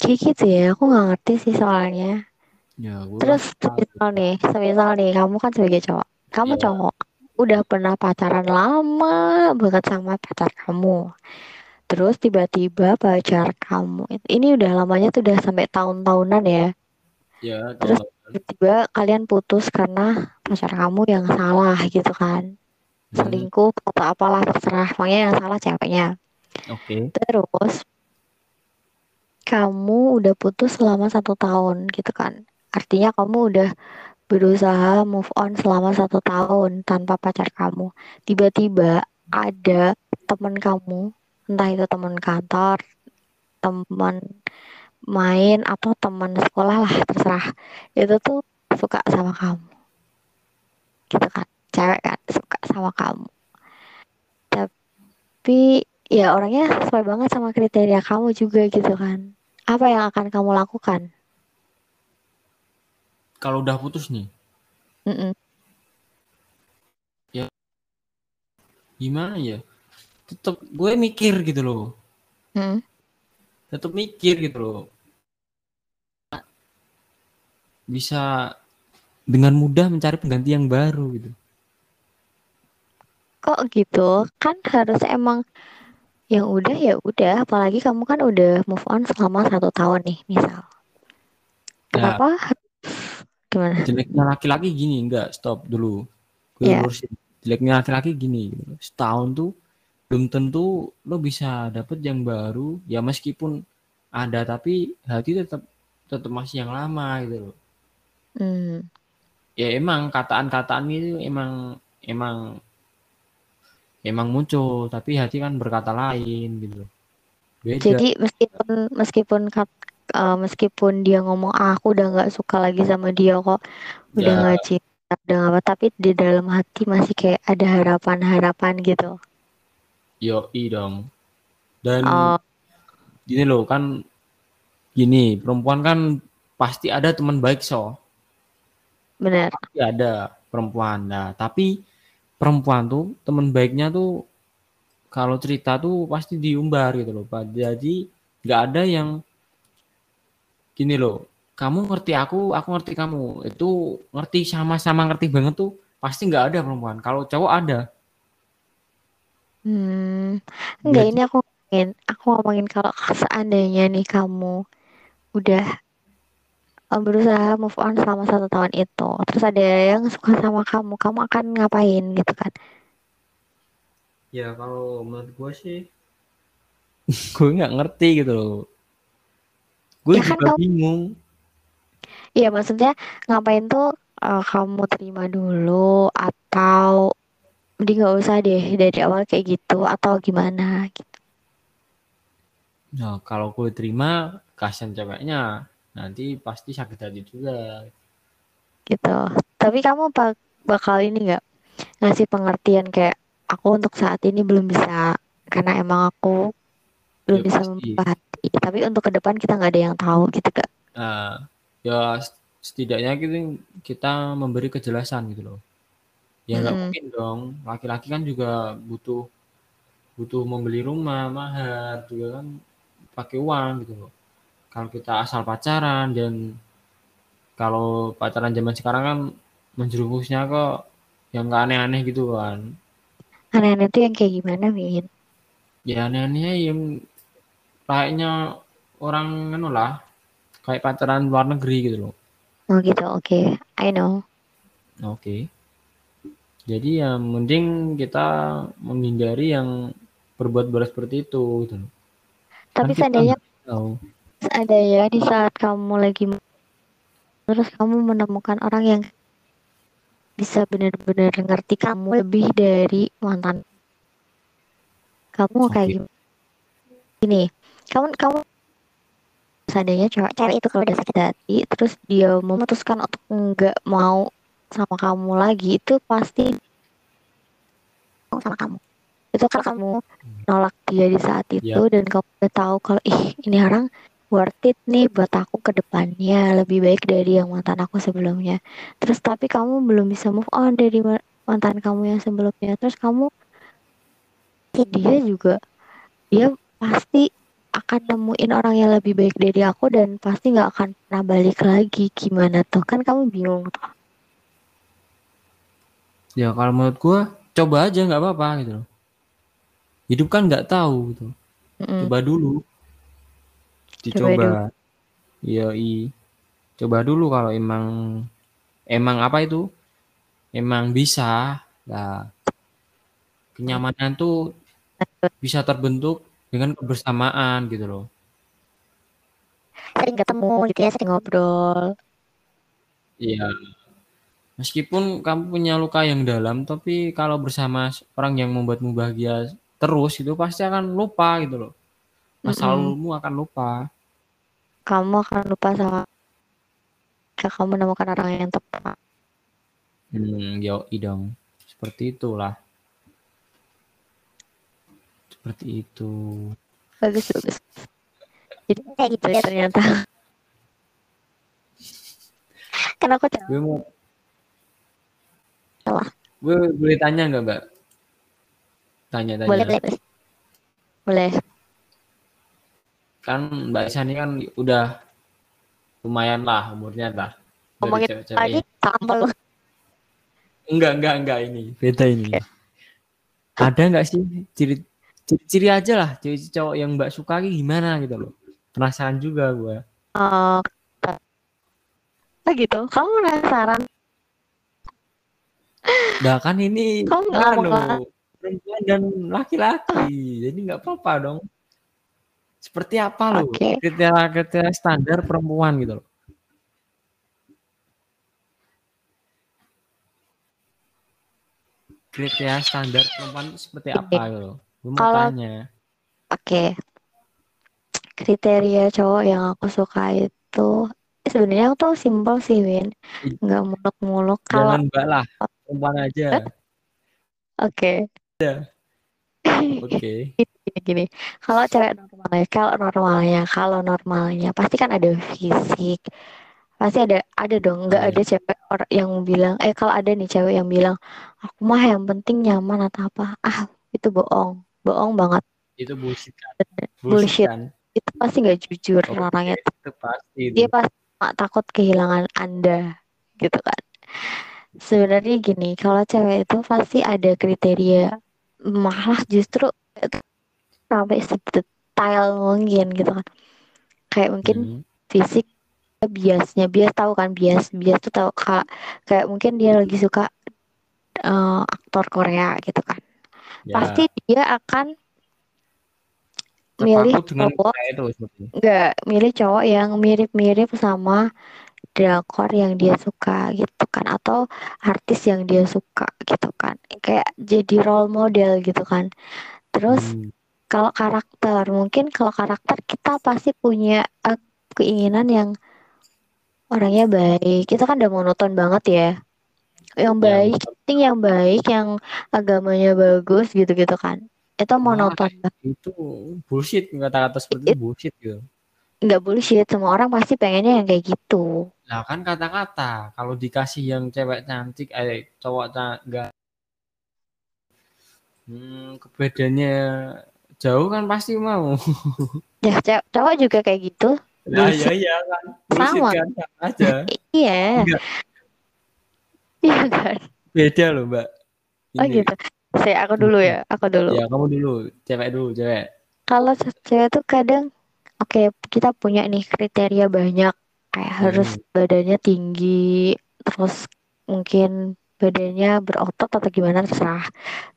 Kayak gitu ya. Aku nggak ngerti sih soalnya. Ya, gue Terus kan tahu. semisal nih, semisal nih kamu kan sebagai cowok, kamu Iya. cowok udah pernah pacaran lama banget sama pacar kamu. Terus tiba-tiba pacar kamu, ini udah lamanya tuh udah sampai tahun-tahunan ya. Ya, Terus tiba-tiba kalian putus karena pacar kamu yang salah gitu kan. Hmm, Selingkuh atau apalah terserah, pokoknya yang salah ceweknya. oke. Terus kamu udah putus selama satu tahun gitu kan. Artinya kamu udah berusaha move on selama satu tahun tanpa pacar kamu. Tiba-tiba ada teman kamu, entah itu teman kantor, teman main atau teman sekolah lah terserah. Itu tuh suka sama kamu. Gitu kan. Cewek kan suka sama kamu. Tapi ya orangnya sesuai banget sama kriteria kamu juga gitu kan. Apa yang akan kamu lakukan? Kalau udah putus nih, Mm-mm. gimana ya? Tetep gue mikir gitu loh. Mm. Tetep mikir gitu loh. bisa dengan mudah mencari pengganti yang baru gitu. Kok gitu? Kan harus emang yang udah ya udah. Apalagi kamu kan udah move on selama satu tahun nih, misal. Nah, Kenapa? Gimana? jeleknya laki-laki gini, enggak, stop dulu. Gue Ya. lurusin. Jeleknya laki-laki gini, gitu. setahun tuh belum tentu lo bisa dapet yang baru, ya meskipun ada tapi hati tetap tetap masih yang lama gitu loh. Hmm. Ya emang kataan-kataan itu emang emang emang muncul, tapi hati kan berkata lain gitu. Beda. Jadi meskipun meskipun eh, meskipun dia ngomong ah, aku udah nggak suka lagi sama dia kok, udah Ya. nggak cinta, udah apa, tapi di dalam hati masih kayak ada harapan-harapan gitu. Yoi dong. Dan Oh, gini loh kan gini, perempuan kan pasti ada teman baik so. benar. Pasti ada perempuan. Nah, tapi perempuan tuh teman baiknya tuh kalau cerita tuh pasti diumbar gitu loh. Pak. Jadi nggak ada yang gini loh. Kamu ngerti aku, aku ngerti kamu. Itu ngerti sama-sama ngerti banget tuh pasti nggak ada perempuan. Kalau cowok ada. Hmm, enggak Jadi ini aku ngomongin, aku ngomongin kalau seandainya nih kamu udah eh, berusaha move on selama satu tahun itu, terus ada yang suka sama kamu, kamu akan ngapain gitu kan? ya kalau menurut gue sih gue nggak ngerti gitu loh. Gue Ya kan juga kamu, bingung. iya maksudnya ngapain tuh eh, kamu terima dulu atau mending nggak usah deh dari awal kayak gitu atau gimana gitu. Nah, kalau gue terima, kasihan ceweknya. Nanti pasti sakit hati juga. gitu. Tapi kamu bak- bakal ini nggak ngasih pengertian kayak aku untuk saat ini belum bisa karena emang aku belum Ya bisa pasti. Tapi untuk ke depan kita nggak ada yang tahu gitu kak. Nah, ya setidaknya kita, kita memberi kejelasan gitu loh. Ya nggak Mm-mm. mungkin dong. Laki-laki kan juga butuh butuh membeli rumah, mahar juga kan pakai uang gitu loh. Kalau kita asal pacaran dan kalau pacaran zaman sekarang kan menjerumusnya kok yang nggak aneh-aneh gitu kan. Aneh-aneh tuh yang kayak gimana Min? Ya aneh-anehnya yang kayaknya orang anu lah kayak pacaran luar negeri gitu loh. Oh gitu, oke. I know. Oke. Jadi ya mending kita menghindari yang berbuat-buat seperti itu gitu loh. Kan Tapi kita seandainya tahu. seandainya di saat kamu lagi terus kamu menemukan orang yang bisa benar-benar ngerti kamu lebih dari mantan kamu kayak Oke. gimana? Gini, kamu kamu seandainya cewek cewek itu kalau udah sakit hati terus dia memutuskan untuk nggak mau sama kamu lagi itu pasti sama kamu. Itu kalau kamu nolak dia di saat itu Ya, dan kamu udah tahu kalau ih ini orang worth it nih buat aku ke depannya lebih baik dari yang mantan aku sebelumnya. Terus tapi kamu belum bisa move on dari ma- mantan kamu yang sebelumnya. Terus kamu dia juga dia pasti akan nemuin orang yang lebih baik dari aku dan pasti nggak akan pernah balik lagi gimana tuh kan kamu bingung tuh ya kalau menurut gua coba aja nggak apa-apa gitu loh. Hidup kan nggak tahu gitu. Mm-mm. Coba dulu, coba dicoba. Iya, i. Coba dulu kalau emang emang apa itu? Emang bisa. Nah, kenyamanan tuh bisa terbentuk dengan kebersamaan gitu loh. sering ketemu gitu ya sering ngobrol Iya. Meskipun kamu punya luka yang dalam, tapi kalau bersama orang yang membuatmu bahagia terus itu pasti akan lupa gitu loh. Masa Mm-mm. lalumu akan lupa. kamu akan lupa sama ketika kamu menemukan orang yang tepat Hmm, yoi dong. Seperti itulah. Seperti itu. bagus bagus jadi kayak gitu ya ternyata kan aku Gue mau, salah gue boleh tanya nggak mbak? boleh Tanya-tanya. boleh boleh boleh Kan mbak Isani kan udah lumayan lah umurnya lah. Ngomongin lagi sama lu. enggak enggak enggak ini beda ini ada nggak sih ciri ciri-ciri aja lah ciri cowok yang mbak suka gimana gitu loh. Penasaran juga gue Oh, oh gitu. Kamu penasaran? nah kan ini Kamu nggak anu, perempuan dan laki-laki. Jadi nggak apa-apa dong. Seperti apa loh Oke. kriteria kriteria standar perempuan gitu loh. Kriteria standar perempuan itu seperti apa gitu loh gue mau Kalau- tanya Oke. Kriteria cowok yang aku suka itu sebenarnya tuh simpel sih, Win. Nggak muluk-muluk. Kalau jangan mbak lah perempuan aja oke. oke Gini, gini. Kalau cewek normalnya, kalau normalnya, kalau normalnya pasti kan ada fisik. Pasti ada ada dong, nggak Ada. ada cewek yang bilang, eh kalau ada nih cewek yang bilang, aku mah yang penting nyaman atau apa. Ah, itu bohong. Bohong banget. itu bullshit kan Bullshit. kan Itu pasti nggak jujur Oke, orangnya. itu pasti itu. Dia pasti cuma takut kehilangan Anda, gitu kan. Sebenarnya gini, kalau cewek itu pasti ada kriteria. Malah justru sampai sedetail mungkin gitu kan. Kayak mungkin Hmm, fisik biasnya bias tahu kan bias bias tuh tahu kak kayak mungkin dia lagi suka eh, aktor Korea gitu kan ya, pasti dia akan milih cowok. nggak milih cowok yang mirip-mirip sama drakor yang dia suka gitu kan atau artis yang dia suka gitu kan. Kayak jadi role model gitu kan. Terus Hmm, kalau karakter mungkin kalau karakter kita pasti punya eh, keinginan yang orangnya baik. Kita kan udah monoton banget ya yang Ya, baik penting yang baik yang agamanya bagus gitu-gitu kan itu monoton banget itu bullshit kata-kata seperti itu bullshit gitu nggak bullshit semua orang pasti pengennya yang kayak gitu Nah kan kata-kata kalau dikasih yang cewek cantik, eh cowok enggak hmm, kebedaannya jauh kan pasti mau. ya cowok juga kayak gitu Nah, iya iya kan. Bullshit Sama. kan sama aja. iya Enggak. Iya kan Beda loh, Mbak. oh Ini. gitu saya aku dulu ya aku dulu Ya, kamu dulu, cewek dulu, cewek. kalau ce- cewek tuh kadang oke kita punya nih kriteria banyak kayak harus Hmm. badannya tinggi terus mungkin badannya berotot atau gimana terserah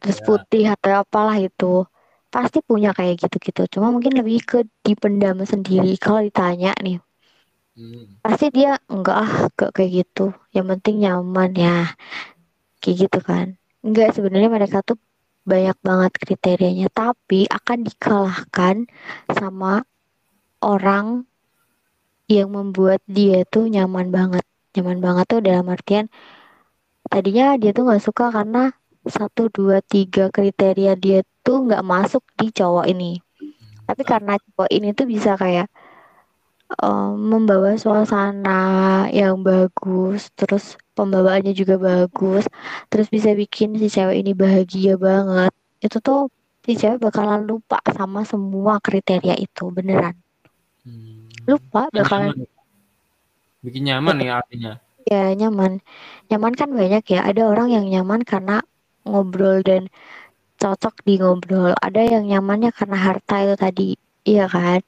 terus Ya. putih atau apalah itu pasti punya kayak gitu-gitu cuma mungkin lebih ke dipendam sendiri kalau ditanya nih Hmm. pasti dia enggak ah enggak kayak gitu. Yang penting nyaman ya. Kayak gitu kan. Enggak sebenarnya mereka tuh banyak banget kriterianya. Tapi akan dikalahkan sama orang yang membuat dia tuh nyaman banget. Nyaman banget tuh dalam artian tadinya dia tuh nggak suka karena satu dua tiga kriteria dia tuh nggak masuk di cowok ini. Tapi karena cowok ini tuh bisa kayak eh, membawa suasana yang bagus, terus pembawaannya juga bagus, terus bisa bikin si cewek ini bahagia banget. Itu tuh si cewek bakalan lupa sama semua kriteria itu, beneran. Hmm. Lupa bakalan nyaman. Bikin nyaman nih artinya. ya nyaman. Nyaman kan banyak ya, ada orang yang nyaman karena ngobrol dan cocok di ngobrol. Ada yang nyamannya karena harta itu tadi, iya kan?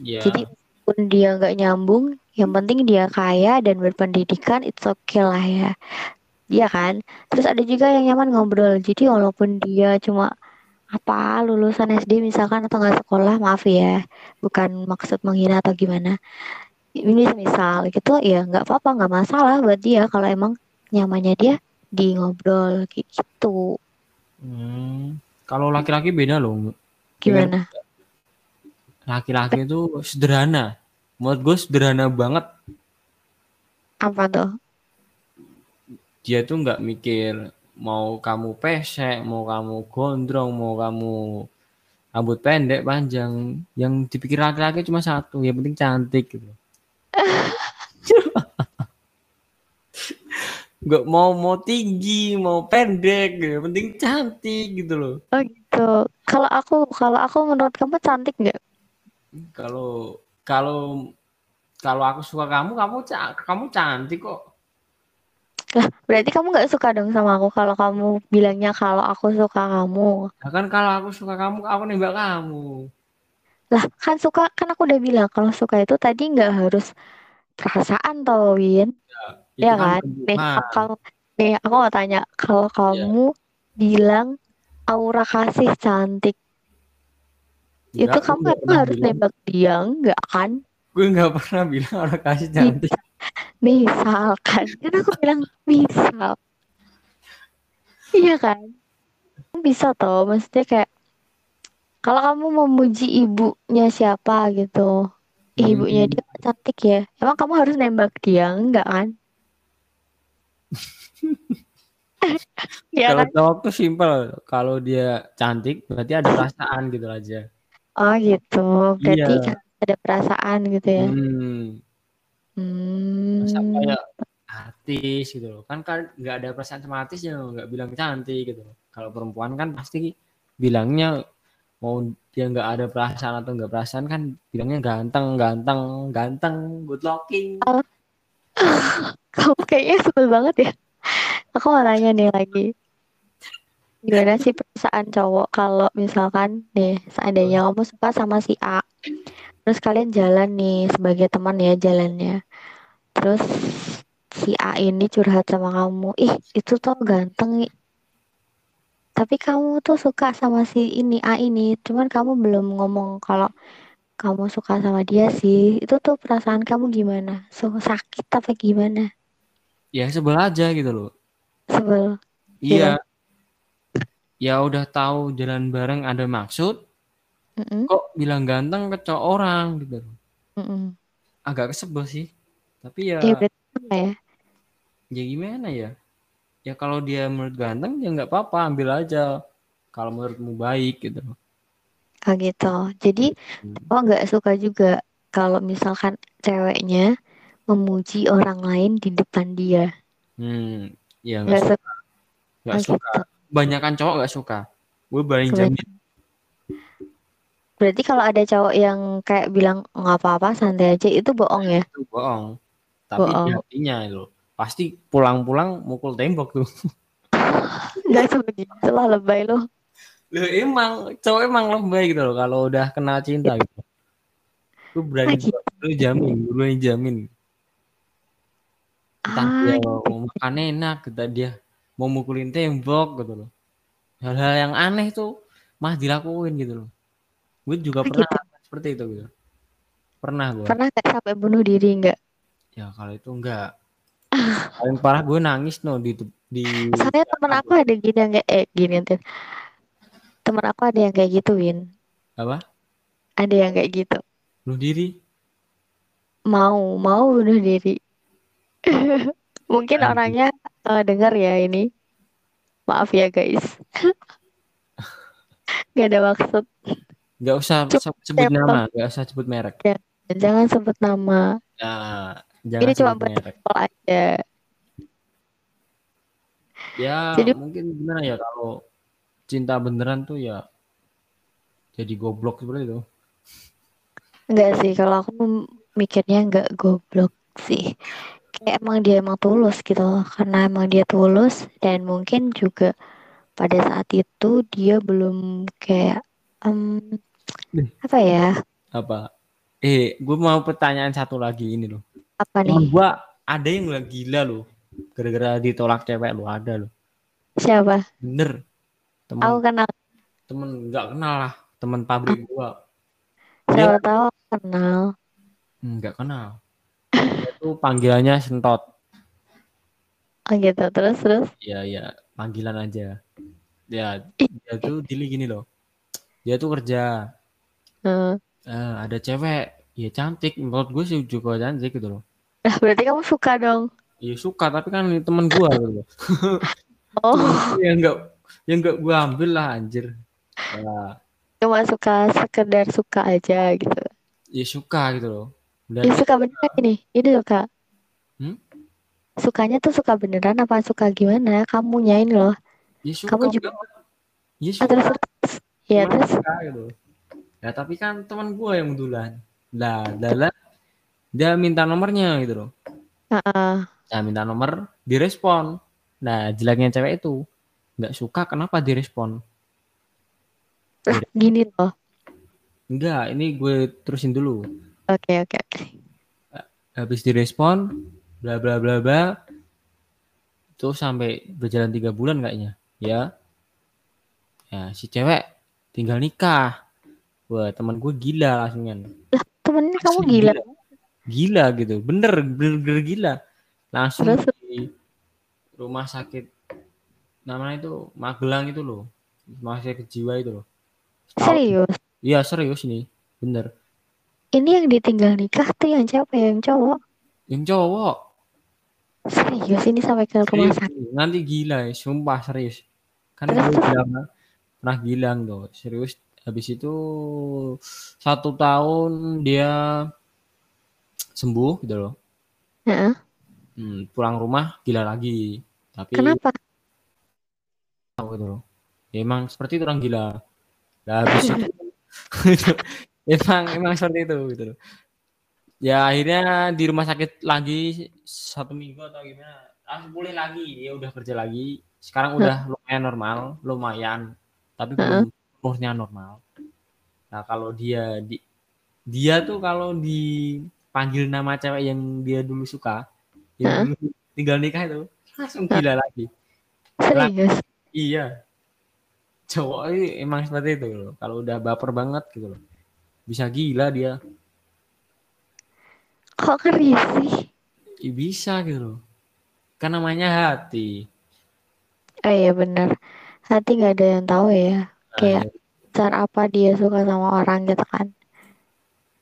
Iya. Jadi pun dia nggak nyambung, yang penting dia kaya dan berpendidikan, it's okay lah ya. Iya kan? Terus ada juga yang nyaman ngobrol. Jadi walaupun dia cuma apa lulusan SD misalkan atau nggak sekolah, maaf ya, bukan maksud menghina atau gimana. Ini misal gitu ya nggak apa-apa, nggak masalah buat dia kalau emang nyamannya dia di ngobrol gitu. Hmm. Kalau laki-laki beda loh. Gimana? Laki-laki itu sederhana. Menurut gue sederhana banget. Apa tuh? Dia tuh nggak mikir mau kamu pesek, mau kamu gondrong, mau kamu rambut pendek, panjang. Yang dipikir laki-laki cuma satu, yang penting cantik gitu. Nggak mau mau tinggi, mau pendek, gitu. yang penting cantik gitu loh. Oh gitu. Kalau aku, kalau aku menurut kamu cantik nggak? Kalau kalau kalau aku suka kamu, kamu kamu cantik kok. Lah, berarti kamu nggak suka dong sama aku kalau kamu bilangnya kalau aku suka kamu. Nah, kan kalau aku suka kamu, aku nembak kamu. Lah, kan suka kan aku udah bilang kalau suka itu tadi nggak harus perasaan tau, Win. Ya, Ya kan kan? Nih, kalau nih aku mau tanya, kalau Ya. kamu bilang aura kasih cantik, Enggak, itu kamu emang harus bilang. nembak dia enggak kan? Gue nggak pernah bilang orang kasih cantik. Misalkan, kan aku bilang misal. Iya kan? Bisa toh, maksudnya kayak kalau kamu memuji ibunya siapa gitu, "Ih, ibunya Hmm, dia cantik ya. Emang kamu harus nembak dia enggak kan? Iya kalau kan? cowok tuh simpel. Kalau dia cantik, berarti ada perasaan gitu aja. Oh gitu. Berarti Iya. harus ada perasaan gitu ya. Hmm, masa Hmm. kayak artis gitu loh. Kan kan nggak ada perasaan sama artis ya nggak bilang cantik gitu loh. Kalau perempuan kan pasti bilangnya mau dia nggak ada perasaan atau nggak perasaan kan bilangnya ganteng, ganteng, ganteng, good looking. Kamu kayaknya sebel banget ya. Aku mau nanya nih lagi. Gimana sih perasaan cowok kalau misalkan nih seandainya kamu suka sama si A, terus kalian jalan nih sebagai teman ya jalannya. Terus si A ini curhat sama kamu, ih itu tuh ganteng. Ih." Tapi kamu tuh suka sama si ini A ini, cuman kamu belum ngomong kalau kamu suka sama dia sih. Itu tuh perasaan kamu gimana? So, sakit apa gimana? Ya sebel aja gitu loh. Sebel. Iya. Ya udah tahu jalan bareng ada maksud, Mm-mm, kok bilang ganteng ke cowok orang gitu loh. mm-mm. Agak kesebel sih. Tapi ya berarti sama ya. ya gimana ya? Ya kalau dia menurut ganteng ya nggak apa-apa, ambil aja. Kalau menurutmu baik gitu. Oh gitu. Jadi Hmm. oh nggak suka juga kalau misalkan ceweknya memuji orang lain di depan dia. Hmm, ya nggak Nggak suka, suka nggak oh, suka. Gitu. Banyakan cowok nggak suka. Gue berani Kebanyakan. jamin Berarti kalau ada cowok yang kayak bilang nggak apa-apa santai aja itu bohong ya? itu bohong. Tapi Bohong. hatinya itu pasti pulang-pulang mukul tembok tuh. Nggak sebegitu lah lebay loh. Loh emang cowok emang lebay gitu loh kalau udah kena cinta gitu. Ah berani gue jamin, berani jamin. Entah Ah dia gitu. enak, entah dia mau mukulin tembok gitu loh. Hal-hal yang aneh tuh mah dilakuin gitu loh. Gue juga Ah pernah gitu. seperti itu gitu. Pernah gue. Pernah nggak sampai bunuh diri nggak? Ya kalau itu enggak. Paling parah gue nangis no di di Soalnya temen aku ada gini yang kayak eh gini Tin. Temen aku ada yang kayak gitu Win. apa? Ada yang kayak gitu. Bunuh diri. Mau mau bunuh diri. Mungkin Anjing. orangnya eh, dengar ya ini. Maaf ya guys. Gak ada maksud. Enggak usah Cuma se- sebut sampel. nama, enggak usah sebut merek. Jangan sebut nama. Nah, Ini jangan cuma sebut buat merek. sampel aja. Ya, Jadi mungkin gimana ya kalau cinta beneran tuh ya jadi goblok seperti itu. enggak sih kalau aku mikirnya enggak goblok sih. Kayak emang dia emang tulus gitu loh. Karena emang dia tulus dan mungkin juga pada saat itu dia belum kayak em, Nih, apa ya? apa? Eh, gue mau pertanyaan satu lagi ini loh. Apa Temen nih? gue ada yang bilang gila loh. Gara-gara ditolak cewek lo ada loh. Siapa? Bener. Aku Temen kenal. temen nggak kenal lah. Temen pabrik gua. Siapa tahu aku kenal. nggak kenal. Dia tuh panggilannya sentot. Oh gitu. Terus terus. Ya ya panggilan aja. Ya dia tuh dili gini loh. Dia tuh kerja. eh. Eh, ada cewek. Ya cantik. Menurut gue sih juga cantik gitu loh. Nah, berarti kamu suka dong. Ya suka tapi kan ini temen gua gitu loh. Oh, yang nggak yang nggak gua ambil lah anjir. Ya, cuma suka sekedar suka aja gitu. ya suka gitu loh. Ya Dan suka beneran ini. Ini suka. hmm? Sukanya tuh suka beneran apa suka gimana? Kamu nyain loh. ya suka Kamu juga. Ya Ah, suka. terus terus. Ya terus. suka gitu. Ya tapi kan teman gua yang duluan. Lah, lah, dia minta nomornya gitu loh. Heeh. Nah, minta nomor, direspon. Nah, jeleknya cewek itu nggak suka kenapa direspon? Lah, gini loh. Enggak, ini gue terusin dulu. Oke, oke, oke. Habis direspon, bla bla bla bla. Itu sampai berjalan tiga bulan kayaknya, ya. Ya, si cewek tinggal nikah. Wah, teman gue gila langsung kan. Lah, temennya kamu Asli gila. Gila gitu, bener, bener, bener gila. Langsung Terus? di rumah sakit namanya itu Magelang itu loh, rumah sakit jiwa itu loh. Setahun. Serius. Iya serius nih, bener. Ini yang ditinggal nikah tuh yang cewek yang cowok. Yang cowok, Serius ini sampai ke rumah sakit. nanti gila ya, sumpah serius. Kan Terus, terus? bilang, pernah bilang tuh, serius. Habis itu satu tahun dia sembuh gitu loh. Heeh. Hmm, pulang rumah gila lagi. Tapi Kenapa? tahu gitu loh. Ya, emang seperti itu orang gila. Nah, habis itu emang emang seperti itu gitu loh. Ya akhirnya di rumah sakit lagi satu minggu atau gimana. Langsung pulih lagi, dia udah kerja lagi. Sekarang udah lumayan normal, lumayan. Tapi belum sepenuhnya normal. Nah kalau dia di dia tuh kalau dipanggil nama cewek yang dia dulu suka, yang tinggal nikah itu langsung gila lagi. Serius. Iya. Cowok ini emang seperti itu loh. Kalau udah baper banget gitu loh. Bisa gila dia. Kok kerisih? Ih, bisa gitu loh. Kan namanya hati. Oh iya bener. Hati nggak ada yang tahu ya. Nah, Kayak ya, cara apa dia suka sama orang gitu kan.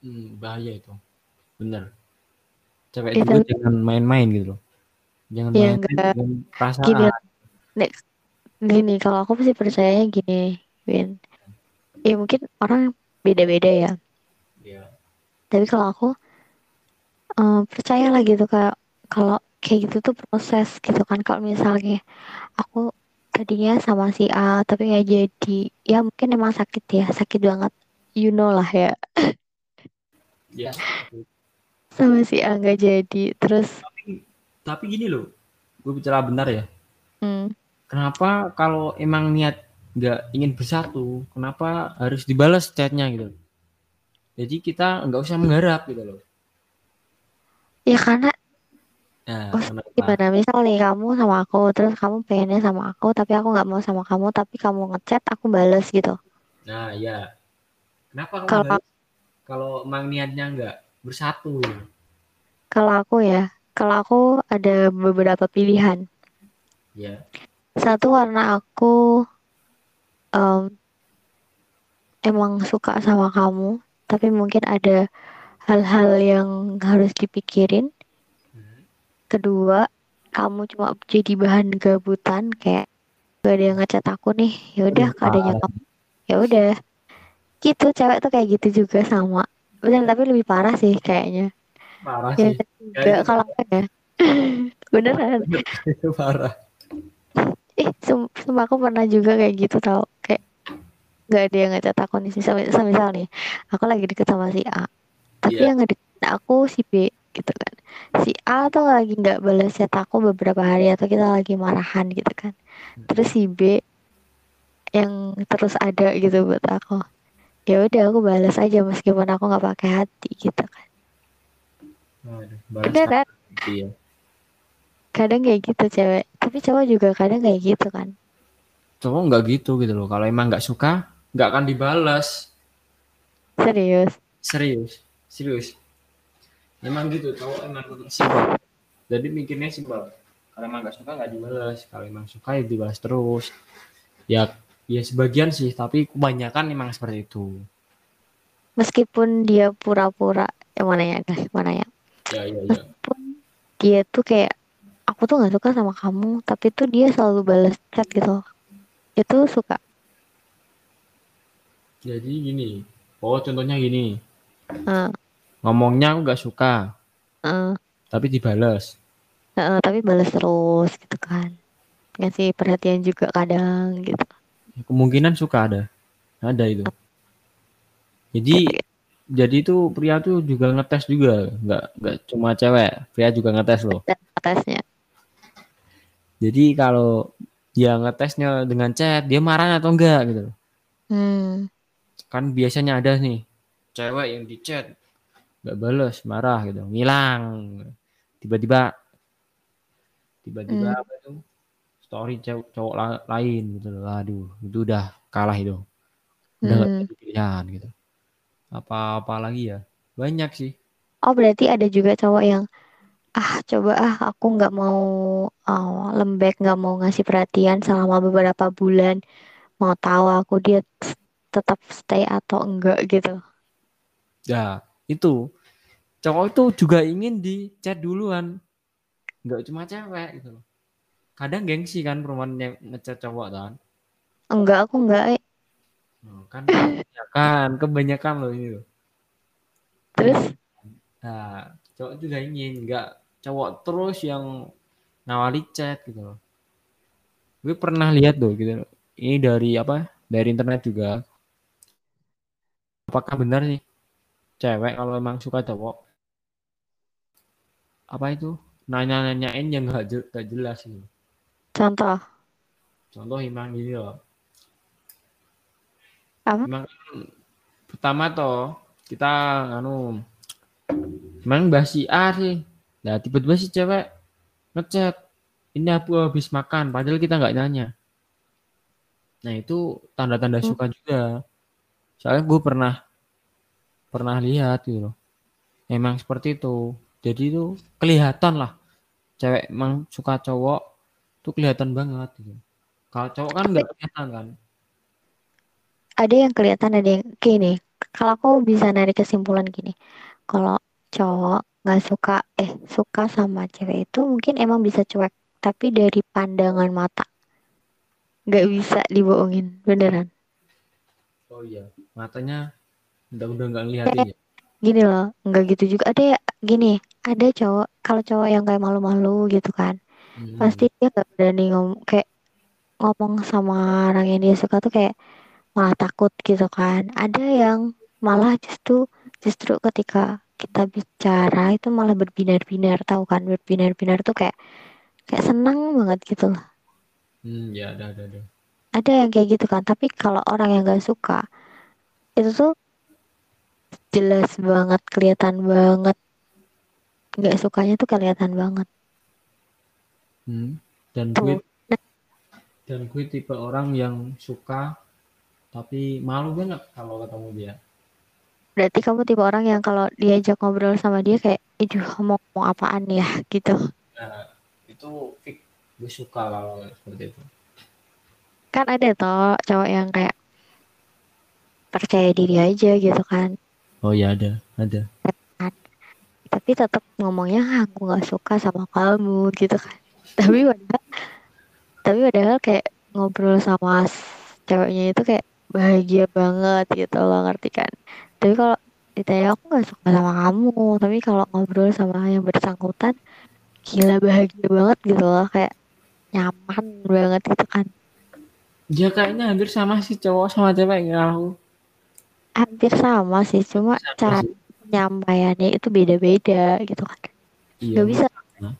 hmm, bahaya itu. Bener. Cewek Iya, juga tapi- jangan main-main gitu loh. Jangan Iya, main-main perasaan. Gini, next. Gini, kalau aku sih percayanya gini, Win. Ya mungkin orang beda-beda ya. Iya. Tapi kalau aku eh, percaya lah gitu kayak kalau kayak gitu tuh proses gitu kan. Kalau misalnya aku tadinya sama si A tapi nggak jadi, ya mungkin emang sakit ya, sakit banget. You know lah ya. Ya. Sama si A nggak jadi. Terus, Tapi gini loh. Gue bicara benar ya. hmm, Kenapa kalau emang niat nggak ingin bersatu, kenapa harus dibalas chatnya gitu? Jadi kita nggak usah mengharap gitu loh. ya karena Nah, Oh, gimana? Misal nih kamu sama aku, terus kamu pengennya sama aku, tapi aku nggak mau sama kamu, tapi kamu ngechat, aku bales gitu. Nah, ya. Kenapa kamu Kalau kalau emang niatnya nggak bersatu? kalau aku ya, kalau aku ada beberapa pilihan. Ya. Satu karena aku em, emang suka sama kamu, tapi mungkin ada hal-hal yang harus dipikirin. Hmm. Kedua, kamu cuma jadi bahan gabutan kayak gak ada yang ngechat aku nih. Ya udah, parah. kamu. Ya udah. Gitu, cewek tuh kayak gitu juga sama. Bener, tapi lebih parah sih kayaknya. Parah Yang sih. ketiga, Kayaknya kalau ya. Beneran. itu parah. Eh, sum- sumpah aku pernah juga kayak gitu tau. Kayak gak ada yang ngechat aku nih. Misal, misal, misal nih, aku lagi deket sama si A. Tapi Iya. yang ngedeketin aku si B gitu kan. Si A tuh lagi nggak balas chat aku beberapa hari atau kita lagi marahan gitu kan. Terus si B yang terus ada gitu buat aku. Ya udah aku balas aja meskipun aku nggak pakai hati gitu kan. Waduh, balas Bener kan? hati ya. Kadang kayak gitu cewek. Tapi cowok juga kadang kayak gitu kan. Cowok nggak gitu gitu loh. Kalau emang nggak suka, nggak akan dibalas. Serius. Serius, serius. Emang gitu, cowok emang simpel. Jadi mikirnya simpel. Kalau emang nggak suka nggak dibalas. Kalau emang suka ya dibalas terus. Ya, ya sebagian sih, tapi kebanyakan emang seperti itu. Meskipun dia pura-pura. Yang mana ya guys? Mana ya? Ya, ya, ya. Meskipun dia tuh kayak aku tuh nggak suka sama kamu, tapi tuh dia selalu balas chat gitu. Itu suka. Jadi gini. Oh, contohnya gini. Eh, Ngomongnya aku nggak suka, eh, tapi dibalas. eh, tapi balas terus gitu kan. Ngasih perhatian juga kadang gitu. Kemungkinan suka ada. Ada itu. Jadi jadi itu pria tuh juga ngetes juga, nggak nggak cuma cewek, pria juga ngetes loh. Ngetesnya? Jadi kalau dia ngetesnya dengan chat, dia marah atau enggak gitu. Hmm. Kan biasanya ada nih cewek yang di chat nggak balas, marah gitu, ngilang. Tiba-tiba tiba-tiba Hmm. apa itu story cowok la- lain gitu loh. Aduh, itu udah kalah itu. Udah Hmm. jadi pilihan gitu. Apa-apa lagi ya? Banyak sih. Oh berarti ada juga cowok yang ah coba ah aku nggak mau oh, lembek nggak mau ngasih perhatian selama beberapa bulan mau tahu aku dia tetap stay atau enggak gitu. Ya, itu cowok itu juga ingin di chat duluan. Nggak cuma cewek gitu loh. Kadang gengsi kan perempuan ngechat cowok kan. Enggak aku enggak. Oh, kan kebanyakan, kebanyakan loh ini loh. Terus Nah, cowok juga ingin nggak cowok terus yang nawali chat gitu loh. Gue pernah lihat tuh gitu. loh. Ini dari apa? Dari internet juga. Apakah benar nih cewek kalau emang suka cowok apa itu nanya-nanyain yang nggak je- nggak jelas gitu. contoh Contoh emang gini loh. Apa? Emang pertama toh kita anu emang bahas si A sih. Nah tiba-tiba si cewek ngechat ini aku habis makan padahal kita nggak nanya. Nah itu tanda-tanda Hmm. suka juga. Soalnya gue pernah pernah lihat gitu loh. Emang seperti itu. Jadi itu kelihatan lah. Cewek emang suka cowok tuh kelihatan banget gitu. Kalau cowok kan nggak kelihatan kan. ada yang kelihatan ada yang gini kalau aku bisa narik kesimpulan gini kalau cowok nggak suka eh suka sama cewek itu mungkin emang bisa cuek tapi dari pandangan mata nggak bisa dibohongin beneran Oh iya, matanya udah udah nggak ngeliatin ya. gini loh nggak gitu juga ada ya gini ada cowok kalau cowok yang kayak malu-malu gitu kan Hmm. pasti dia nggak berani ngomong kayak ngomong sama orang yang dia suka tuh kayak malah takut gitu kan ada yang malah justru justru ketika kita bicara itu malah berbinar-binar tahu kan berbinar-binar tuh kayak kayak senang banget gitu loh Hmm, ya ada ada ada. Ada yang kayak gitu kan tapi kalau orang yang gak suka itu tuh jelas banget kelihatan banget nggak sukanya tuh kelihatan banget Hmm. Dan gue dan gue tipe orang yang suka tapi malu banget kalau ketemu dia. berarti kamu tipe orang yang kalau diajak ngobrol sama dia kayak itu mau ngomong apaan ya gitu Nah, itu fix gue suka kalau seperti itu. Kan ada toh cowok yang kayak percaya diri aja gitu kan. Oh ya ada, ada. tapi tetap ngomongnya "Ah, aku nggak suka sama kamu gitu kan. Tapi padahal tapi padahal kayak ngobrol sama ceweknya itu kayak bahagia banget gitu loh ngerti kan? Tapi kalau ditanya aku nggak suka sama kamu tapi kalau ngobrol sama yang bersangkutan gila bahagia banget gitu loh kayak nyaman banget gitu kan Ya kayaknya hampir sama sih cowok sama cewek nggak aku. hampir sama sih cuma Sama cara sih. penyampaiannya itu beda-beda gitu kan. Iya. nggak bisa. Nah,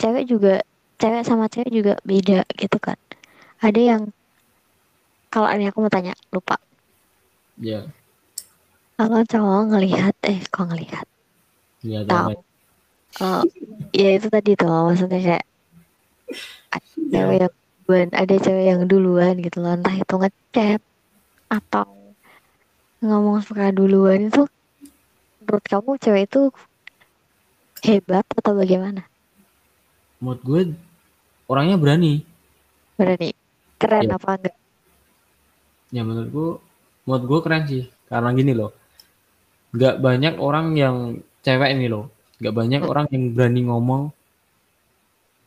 cewek juga cewek sama cewek juga beda gitu kan. Ada yang kalau ini aku mau tanya lupa. Ya, kalau cowok ngelihat eh kok ngelihat? Lihat tahu. kalau ya itu tadi tuh maksudnya kayak ada cewek yang duluan ada cewek yang duluan gitu loh entah itu ngechat atau ngomong suka duluan itu menurut kamu cewek itu hebat atau bagaimana Menurut gue orangnya berani. berani keren Ya. apa enggak Ya menurut gue, menurut gue keren sih. Karena gini loh, nggak banyak orang yang cewek ini loh, nggak banyak Hmm. orang yang berani ngomong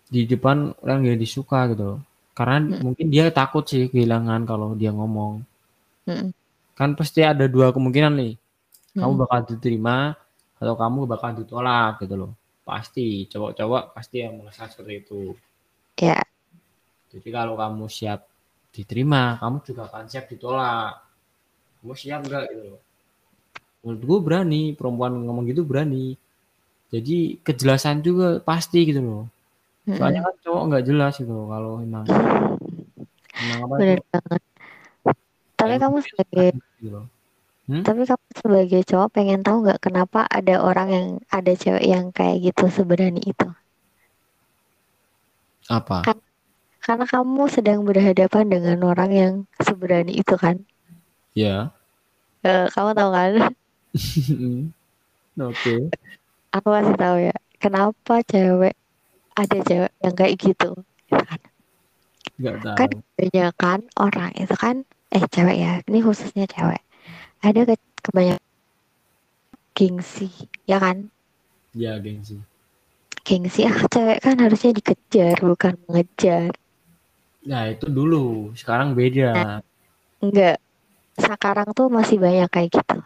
di depan orang yang disuka gitu loh. Karena Hmm. mungkin dia takut sih kehilangan kalau dia ngomong. Mm-mm. Kan pasti ada dua kemungkinan nih. Kamu Mm-mm. bakal diterima atau kamu bakal ditolak gitu loh. Pasti cowok-cowok pasti yang merasa seperti itu. ya Jadi kalau kamu siap diterima, kamu juga akan siap ditolak. Kamu siap nggak gitu loh. Menurut gue berani, perempuan ngomong gitu berani. Jadi kejelasan juga pasti gitu loh. Soalnya kan cowok nggak jelas gitu kalau emang emang apa itu Bener banget. Tapi kamu sebagai gitu. Hmm? tapi kamu sebagai cowok pengen tahu nggak kenapa ada orang yang ada cewek yang kayak gitu seberani itu? Apa? Kan karena kamu sedang berhadapan dengan orang yang seberani itu kan? Ya. Eh, kamu tahu kan? Oke. Aku kasih tahu ya. Kenapa cewek ada cewek yang kayak gitu? Gitu kan? Kan kebanyakan orang itu kan eh cewek ya. Ini khususnya cewek. Ada ke kebanyakan gengsi, ya kan? Ya gengsi. Gengsi ah cewek kan harusnya dikejar bukan mengejar. Nah itu dulu. Sekarang beda. Enggak. Sekarang tuh masih banyak kayak gitu.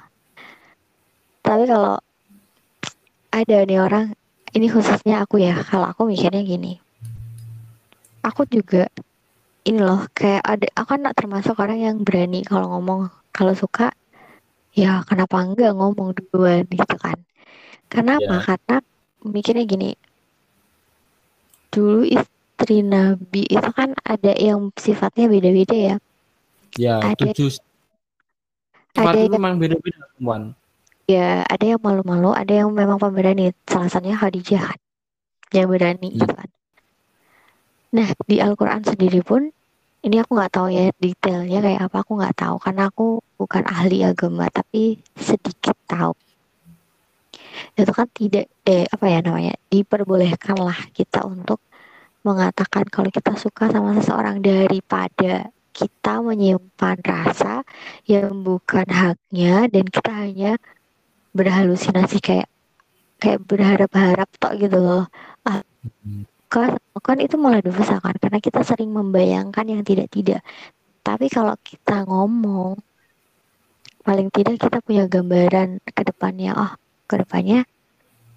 Tapi kalau ada nih orang, ini khususnya aku ya. Kalau aku mikirnya gini, aku juga ini loh kayak ada aku kan termasuk orang yang berani kalau ngomong kalau suka ya kenapa enggak ngomong duluan gitu kan. Kenapa? Ya. Karena mikirnya gini. Dulu istri Nabi itu kan ada yang sifatnya beda-beda ya. Ya Ada tujuh. ada yang memang beda-beda perempuan. Ya ada yang malu-malu, ada yang memang pemberani. Salah satunya Khadijah kan, yang berani Hmm. gitu kan. Nah di Al-Quran sendiri pun ini aku nggak tahu ya detailnya kayak apa aku nggak tahu karena aku bukan ahli agama tapi sedikit tahu itu kan tidak eh apa ya namanya diperbolehkanlah kita untuk mengatakan kalau kita suka sama seseorang daripada kita menyimpan rasa yang bukan haknya dan kita hanya berhalusinasi kayak kayak berharap-harap tok gitu loh ah Hmm. kan kan itu malah dosa kan karena kita sering membayangkan yang tidak-tidak tapi kalau kita ngomong paling tidak kita punya gambaran ke depannya oh ke depannya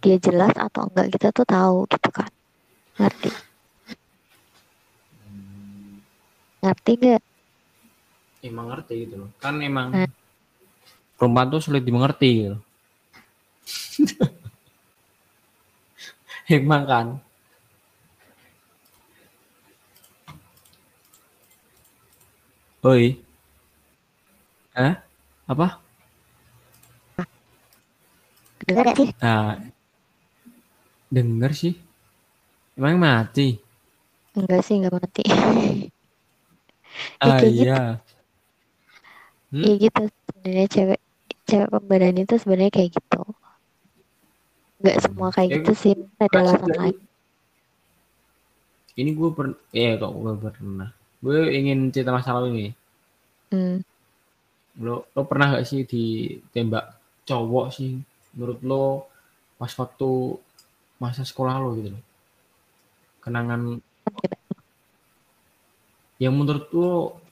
dia jelas atau enggak kita tuh tahu gitu kan ngerti ngerti gak Emang ngerti gitu loh. Kan emang Nah. perempuan tuh sulit dimengerti gitu. emang kan. Oi. Hah? Apa? dengar gak sih Nah, denger sih. Emang mati. enggak sih enggak mati ya Ah gitu iya. Hmm? ya gitu sebenarnya cewek cewek pemberani itu sebenarnya kayak gitu nggak semua kayak Ya, gitu sih ada alasan lain Ini gue per, eh kok gue pernah. Gue ingin cerita masa lalu ini. hmm. Lo, lo pernah gak sih ditembak cowok sih? Menurut lo pas waktu masa sekolah lo gitu loh. Kenangan yang menurut lo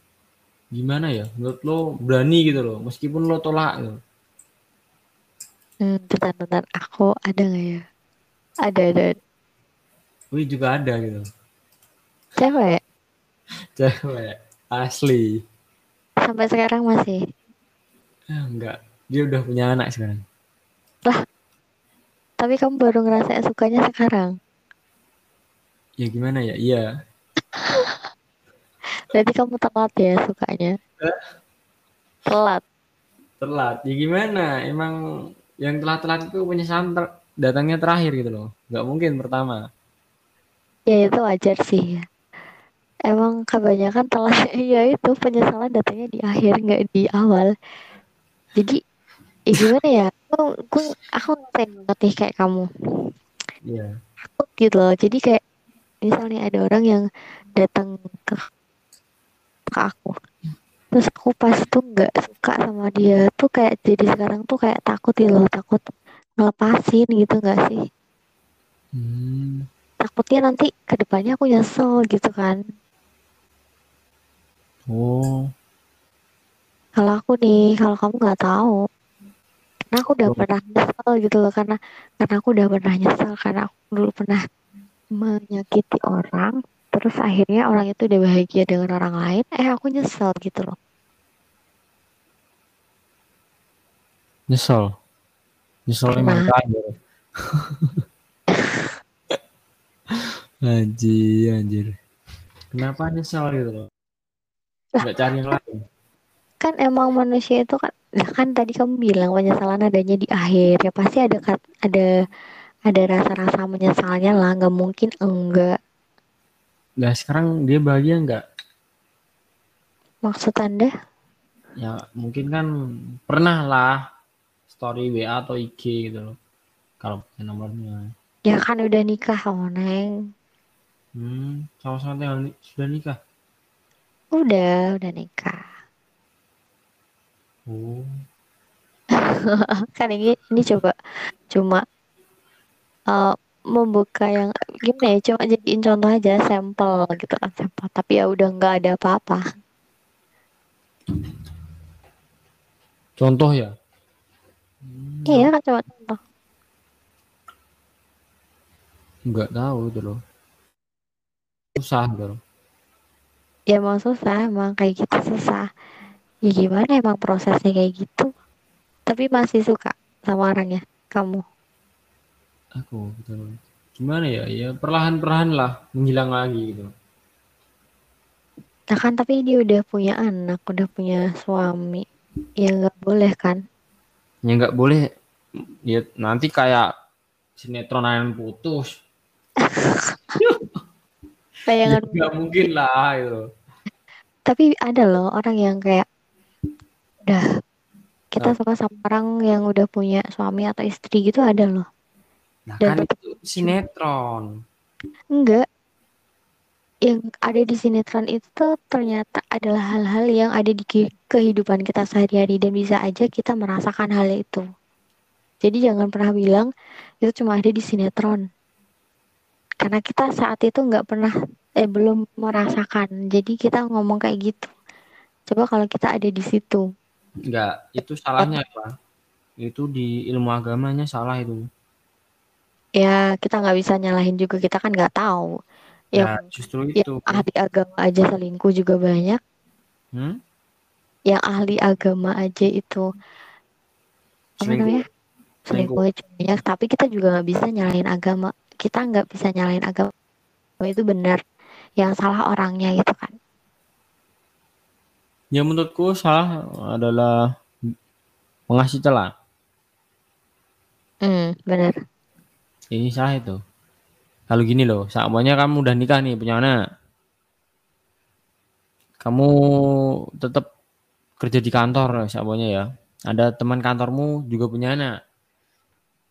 gimana ya? Menurut lo berani gitu loh, meskipun lo tolak gitu. Hmm, bentar, bentar. Aku ada nggak ya? Ada, ada. Gue juga ada gitu. Cewek. Cewek asli. Sampai sekarang masih. Ah, enggak, dia udah punya anak sekarang. Tapi kamu baru ngerasa sukanya sekarang. Ya gimana ya? Iya. Berarti kamu telat ya sukanya. Telat. Telat. Ya gimana? Emang yang telat-telat itu penyesalan ter- datangnya terakhir gitu loh. Nggak mungkin pertama. Ya itu wajar sih. Emang kebanyakan telat. ya itu penyesalan datangnya di akhir nggak di awal. Jadi ya gimana ya? Aku, aku, aku ngerasain banget nih kayak kamu. Iya. Takut gitu loh. Jadi kayak misalnya ada orang yang datang ke ke aku terus aku pas tuh nggak suka sama dia tuh kayak jadi sekarang tuh kayak takut gitu loh takut ngelepasin gitu nggak sih Hmm. takutnya nanti ke depannya aku nyesel gitu kan Oh. kalau aku nih kalau kamu nggak tahu karena aku udah Oh. pernah nyesel gitu loh karena karena aku udah pernah nyesel karena aku dulu pernah menyakiti orang terus akhirnya orang itu udah bahagia dengan orang lain eh aku nyesel gitu loh Nyesel. Nyesel Pernah. emang terakhir. Anjir, anjir. Kenapa nyesal gitu loh? Nggak cari yang lain. kan emang manusia itu kan lah kan tadi kamu bilang penyesalan adanya di akhir ya pasti ada ada ada rasa-rasa menyesalnya lah nggak mungkin enggak Nah sekarang dia bahagia nggak? maksud anda Ya mungkin kan pernah lah story WA atau IG gitu loh. Kalau punya nomornya. ya kan udah nikah oh neng Hmm, sama-sama tinggal ni- sudah nikah. udah udah nikah Oh, kan ini ini coba cuma eh, membuka yang gimana ya cuma jadiin contoh aja sampel gitu kan sampel tapi ya udah nggak ada apa-apa contoh ya. Iya kan coba contoh Nggak tahu gitu loh. Susah gitu loh. ya emang susah emang kayak gitu susah ya gimana emang prosesnya kayak gitu tapi masih suka sama orangnya kamu Aku gitu loh. Gimana ya? Ya perlahan-perlahan lah menghilang lagi gitu. nah kan tapi dia udah punya anak udah punya suami ya nggak boleh kan Ya nggak boleh. Ya nanti kayak sinetron yang putus. Ya bayangan nggak mungkin lah loh. tapi ada loh orang yang kayak udah kita suka sama orang yang udah punya suami atau istri gitu ada loh Nah Dan kan itu sinetron. enggak yang ada di sinetron itu ternyata adalah hal-hal yang ada di ke- kehidupan kita sehari-hari. Dan bisa aja kita merasakan hal itu. Jadi jangan pernah bilang itu cuma ada di sinetron. Karena kita saat itu nggak pernah eh belum merasakan. Jadi kita ngomong kayak gitu. Coba kalau kita ada di situ. Enggak, itu salahnya apa? Itu di ilmu agamanya salah itu. ya kita nggak bisa nyalahin juga. Kita kan nggak tahu Ya, yang justru yang itu. ahli agama aja selingkuh juga banyak Hmm? yang ahli agama aja itu apa Selingkuh. namanya Selingkuh. selingkuh banyak tapi kita juga nggak bisa nyalahin agama kita nggak bisa nyalahin agama itu benar yang salah orangnya gitu kan Ya menurutku salah adalah mengasih celah. hmm benar Ini salah itu. Kalau gini loh, semuanya kamu udah nikah nih, punya anak. Kamu tetap kerja di kantor, semuanya ya. Ada teman kantormu juga punya anak.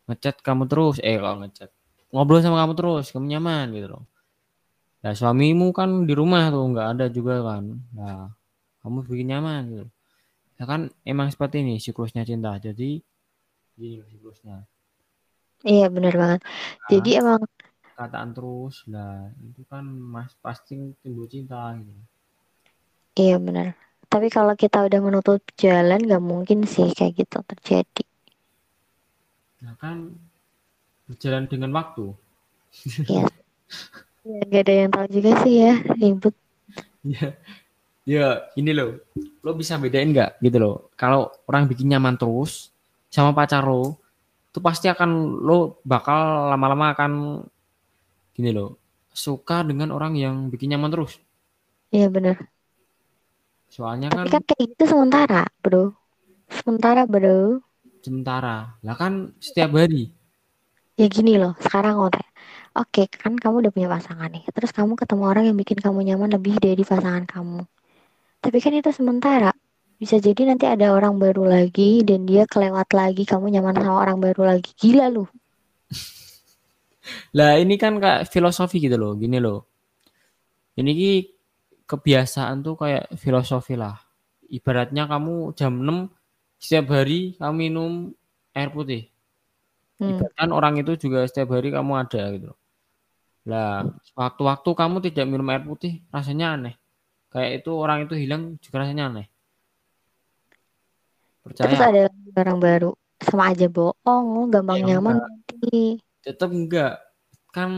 Ngechat kamu terus, eh kalau ngechat. Ngobrol sama kamu terus, kamu nyaman gitu loh. Nah, suamimu kan di rumah tuh, nggak ada juga kan. Nah, kamu bikin nyaman gitu. Ya kan emang seperti ini siklusnya cinta. Jadi, gini loh siklusnya. iya benar banget jadi emang kataan terus lah. Itu kan mas pasti timbul cinta gitu. Iya benar. Tapi kalau kita udah menutup jalan nggak mungkin sih kayak gitu terjadi. Nah kan berjalan dengan waktu. Iya. Ya, gak ada yang tahu juga sih ya ribut. ya ya ini loh. Lo bisa bedain nggak gitu loh. Kalau orang bikin nyaman terus sama pacar lo itu pasti akan lo bakal lama-lama akan gini loh suka dengan orang yang bikin nyaman terus Iya benar. soalnya Tapi kan kan kayak gitu sementara, bro. Sementara, bro. sementara lah kan setiap hari Ya gini loh, sekarang ngotek. Oke, kan kamu udah punya pasangan nih. Terus kamu ketemu orang yang bikin kamu nyaman lebih dari pasangan kamu. Tapi kan itu sementara. Bisa jadi nanti ada orang baru lagi dan dia kelewat lagi kamu nyaman sama orang baru lagi. Gila lu. Lah ini kan kayak filosofi gitu loh, gini loh. Ini ki kebiasaan tuh kayak filosofi lah. Ibaratnya kamu jam 6 setiap hari kamu minum air putih. Hmm. Ibaratkan orang itu juga setiap hari kamu ada gitu loh. Lah, waktu-waktu kamu tidak minum air putih rasanya aneh. Kayak itu orang itu hilang juga rasanya aneh. Terus Percaya? ada lagi orang baru. Sama aja bohong, gampang Ya, nyaman enggak. nanti. Tetap enggak. Kan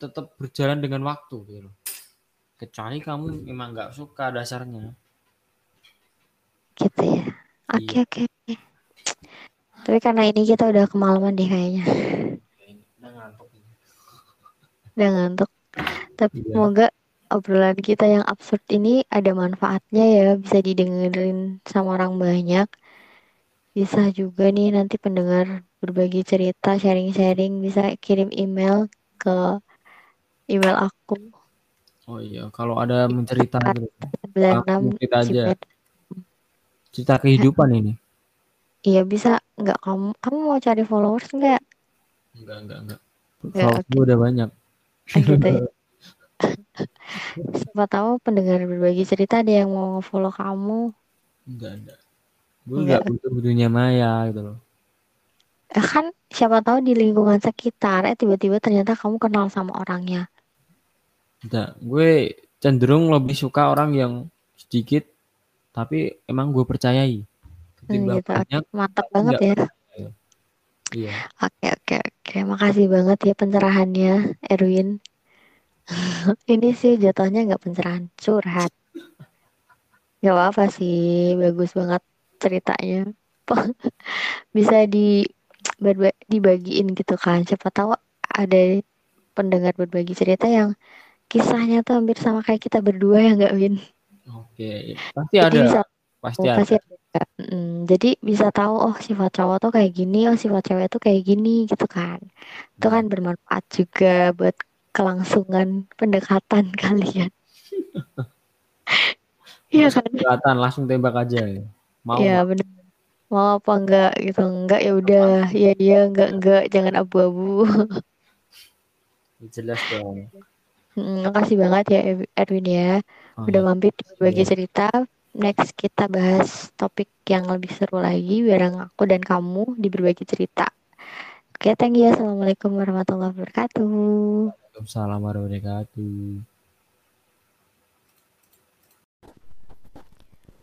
tetap berjalan dengan waktu gitu loh. Kecuali kamu memang nggak suka dasarnya. Gitu ya. Oke, oke. oke. Tapi karena ini kita udah kemalaman deh kayaknya. Udah ngantuk. Udah ngantuk. Tapi Iya. semoga obrolan kita yang absurd ini ada manfaatnya ya, bisa didengerin sama orang banyak. Bisa juga nih nanti pendengar berbagi cerita, sharing-sharing, bisa kirim email ke email aku. Oh iya, kalau ada mencerita gitu. 96 Kita aja. Cerita kehidupan ini. Iya bisa nggak kamu kamu mau cari followers nggak? Enggak, enggak, enggak. Ya, Kalau gue udah banyak. Gitu ya. Siapa tahu pendengar berbagi cerita ada yang mau follow kamu. Enggak, enggak. Gue enggak butuh dunia maya gitu loh. Eh, kan siapa tahu di lingkungan sekitar eh tiba-tiba ternyata kamu kenal sama orangnya. Enggak, gue cenderung lebih suka orang yang sedikit tapi emang gue percayai. Hmm, gitu. banyak. Mantap banget ya. percaya. Iya. Oke oke oke. Makasih banget ya pencerahannya Erwin. Ini sih jatuhnya nggak pencerahan curhat. Gak apa-apa sih, bagus banget ceritanya. Bisa di dibagiin gitu kan. Siapa tahu ada pendengar berbagi cerita yang kisahnya tuh hampir sama kayak kita berdua ya nggak Win? Oke, pasti Jadi ada. bisa Pasti Oh, ada. pasti ada. Mm, jadi bisa tahu oh sifat cowok tuh kayak gini, oh sifat cewek tuh kayak gini gitu kan. Itu kan bermanfaat juga buat kelangsungan pendekatan kalian. Iya kan? Kelihatan langsung tembak aja ya. Mau Iya nggak? Mau apa enggak gitu? Enggak ya udah. Iya iya enggak enggak jangan abu-abu. Jelas dong. Mm, makasih banget ya Erwin ya. Oh, Udah iya. mampir di berbagi Iya. cerita. Next kita bahas topik yang lebih seru lagi bareng aku dan kamu di berbagi cerita. Oke, thank you. Assalamualaikum warahmatullahi wabarakatuh. Waalaikumsalam warahmatullahi wabarakatuh.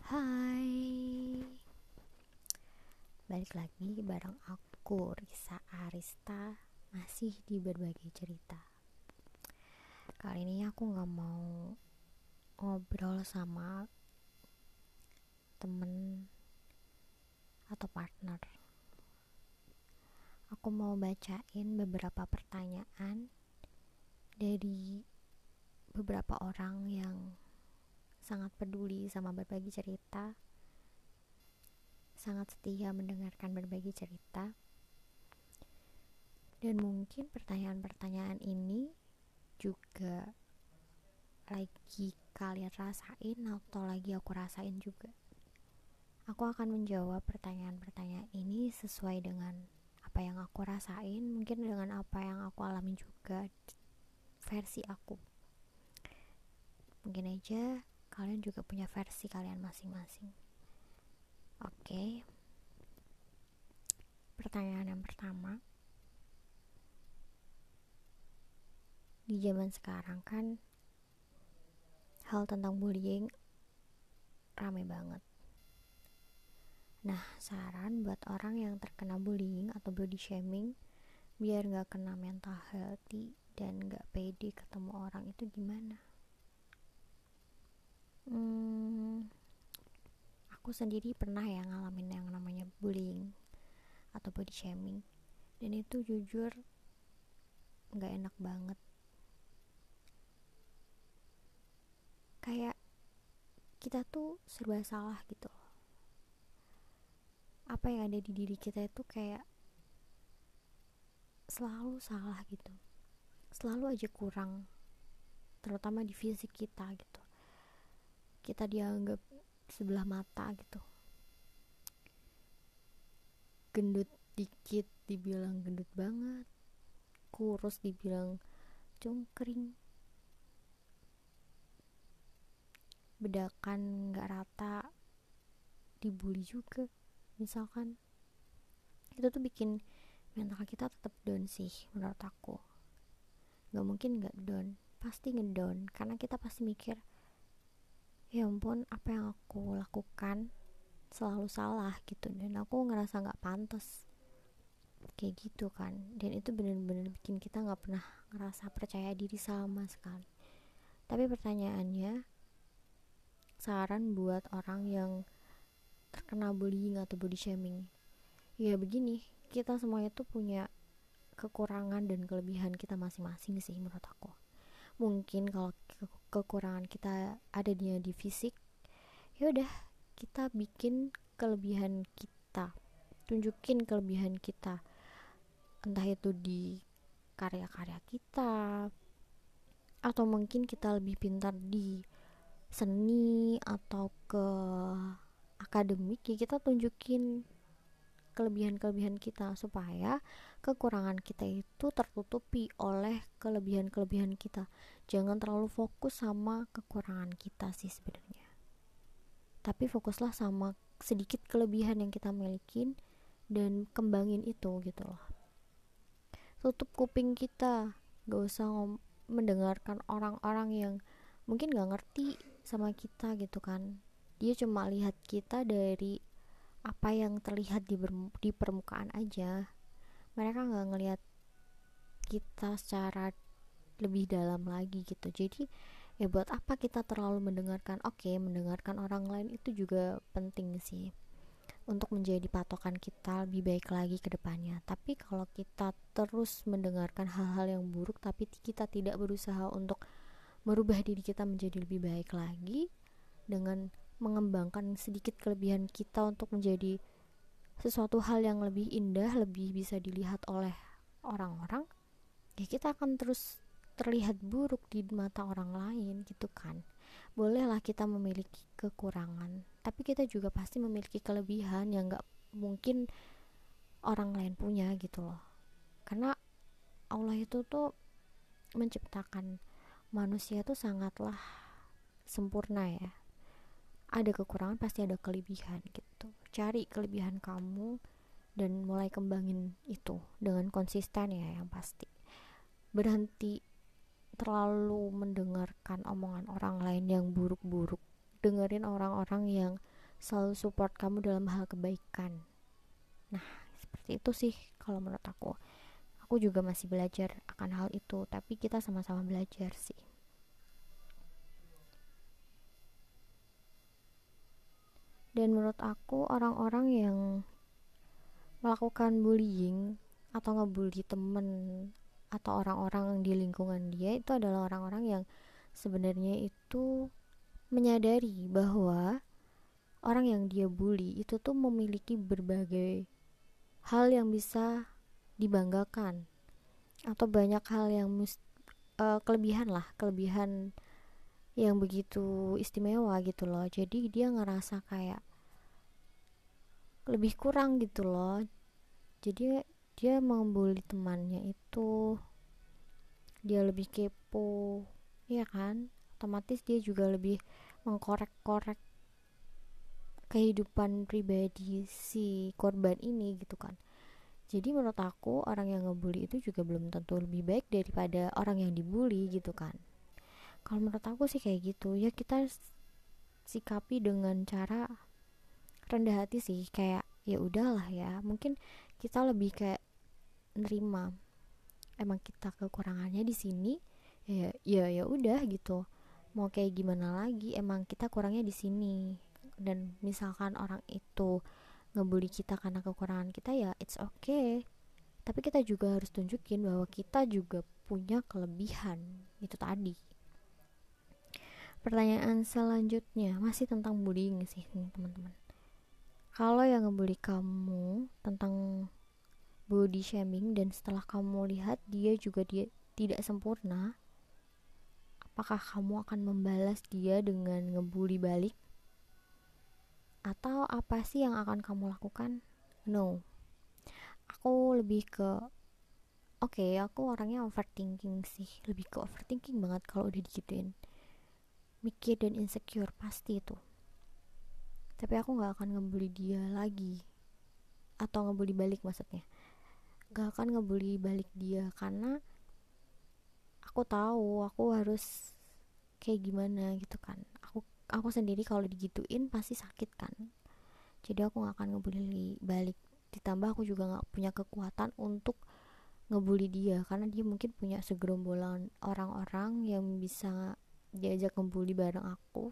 Hai Balik lagi bareng aku Risa Arista Masih di berbagi cerita. Kali ini aku gak mau Ngobrol sama Temen Atau partner. Aku mau bacain beberapa pertanyaan Dari Beberapa orang yang sangat peduli sama berbagi cerita, sangat setia mendengarkan berbagi cerita, dan mungkin pertanyaan-pertanyaan ini juga lagi kalian rasain atau lagi aku rasain juga. Aku akan menjawab pertanyaan-pertanyaan ini sesuai dengan apa yang aku rasain, mungkin dengan apa yang aku alami juga versi aku. Mungkin aja kalian juga punya versi kalian masing-masing. Oke. Pertanyaan yang pertama. Di zaman sekarang kan hal tentang bullying rame banget. Nah, saran buat orang yang terkena bullying atau body shaming biar nggak kena mental healthy dan nggak pede ketemu orang itu gimana? Hmm, aku sendiri pernah ya ngalamin yang namanya bullying atau body shaming. Dan itu jujur nggak enak banget. Kayak kita tuh serba salah gitu. Apa yang ada di diri kita itu kayak selalu salah gitu. Selalu aja kurang terutama di fisik kita gitu. Kita dianggap sebelah mata gitu. Gendut dikit dibilang gendut banget. Kurus dibilang cungkring. Bedakan nggak rata dibully juga misalkan. Itu tuh bikin mental kita tetap down sih menurut aku. Nggak mungkin nggak down pasti ngedown karena kita pasti mikir ya ampun apa yang aku lakukan selalu salah gitu. Dan aku ngerasa nggak pantas kayak gitu kan. Dan itu bener-bener bikin kita nggak pernah ngerasa percaya diri sama sekali. Tapi pertanyaannya saran buat orang yang terkena bullying atau body shaming. Ya begini kita semuanya tuh punya kekurangan dan kelebihan kita masing-masing sih menurut aku. Mungkin kalau kekurangan kita ada di fisik ya udah kita bikin kelebihan kita tunjukin kelebihan kita. Entah itu di karya-karya kita atau mungkin kita lebih pintar di seni atau ke akademik ya kita tunjukin kelebihan-kelebihan kita supaya kekurangan kita itu tertutupi oleh kelebihan-kelebihan kita. Jangan terlalu fokus sama kekurangan kita sih sebenarnya. Tapi fokuslah sama sedikit kelebihan yang kita milikin dan kembangin itu gitu loh. Tutup kuping kita. Gak usah ngom- mendengarkan orang-orang yang mungkin gak ngerti sama kita gitu kan. Dia cuma lihat kita dari apa yang terlihat di, di permukaan aja. Mereka nggak ngelihat kita secara lebih dalam lagi gitu. Jadi ya buat apa kita terlalu mendengarkan? Oke okay, mendengarkan orang lain itu juga penting sih untuk menjadi patokan kita lebih baik lagi ke depannya. Tapi kalau kita terus mendengarkan hal-hal yang buruk tapi kita tidak berusaha untuk merubah diri kita menjadi lebih baik lagi dengan mengembangkan sedikit kelebihan kita untuk menjadi sesuatu hal yang lebih indah, lebih bisa dilihat oleh orang-orang, ya kita akan terus terlihat buruk di mata orang lain gitu kan. Bolehlah kita memiliki kekurangan, tapi kita juga pasti memiliki kelebihan yang gak mungkin orang lain punya gitu loh. Karena Allah itu tuh menciptakan manusia tuh sangatlah sempurna ya ada kekurangan pasti ada kelebihan gitu. Cari kelebihan kamu dan mulai kembangin itu dengan konsisten ya yang pasti. Berhenti terlalu mendengarkan omongan orang lain yang buruk-buruk. Dengerin orang-orang yang selalu support kamu dalam hal kebaikan. Nah seperti itu sih kalau menurut aku. Aku juga masih belajar akan hal itu tapi kita sama-sama belajar sih dan menurut aku orang-orang yang melakukan bullying atau ngebully temen atau orang-orang di lingkungan dia itu adalah orang-orang yang sebenarnya itu menyadari bahwa orang yang dia bully itu tuh memiliki berbagai hal yang bisa dibanggakan atau banyak hal yang uh, kelebihan lah kelebihan yang begitu istimewa gitu loh. Jadi dia ngerasa kayak lebih kurang gitu loh. Jadi dia membuli temannya itu. Dia lebih kepo ya kan? Otomatis dia juga lebih mengkorek-korek kehidupan pribadi si korban ini gitu kan. Jadi menurut aku orang yang ngebully itu juga belum tentu lebih baik daripada orang yang dibully gitu kan kalau menurut aku sih kayak gitu. Ya kita sikapi dengan cara rendah hati sih. Kayak ya udahlah ya. Mungkin kita lebih kayak nerima emang kita kekurangannya di sini ya ya ya udah gitu. Mau kayak gimana lagi? Emang kita kurangnya di sini. Dan misalkan orang itu ngebully kita karena kekurangan kita ya it's okay. Tapi kita juga harus tunjukin bahwa kita juga punya kelebihan. Itu tadi pertanyaan selanjutnya. Masih tentang bullying sih teman-teman? Kalau yang ngebully kamu tentang body shaming dan setelah kamu lihat dia juga dia tidak sempurna apakah kamu akan membalas dia dengan ngebully balik? Atau apa sih yang akan kamu lakukan? No. Aku lebih ke oke okay, aku orangnya overthinking sih. Lebih ke overthinking banget kalau udah digituin mikir dan insecure pasti itu. Tapi aku nggak akan ngebully dia lagi. Atau ngebully balik maksudnya. Gak akan ngebully balik dia karena aku tahu aku harus kayak gimana gitu kan. Aku aku sendiri kalau digituin pasti sakit kan. Jadi aku nggak akan ngebully balik. Ditambah aku juga nggak punya kekuatan untuk ngebully dia karena dia mungkin punya segerombolan orang-orang yang bisa diajak ngebully bareng aku.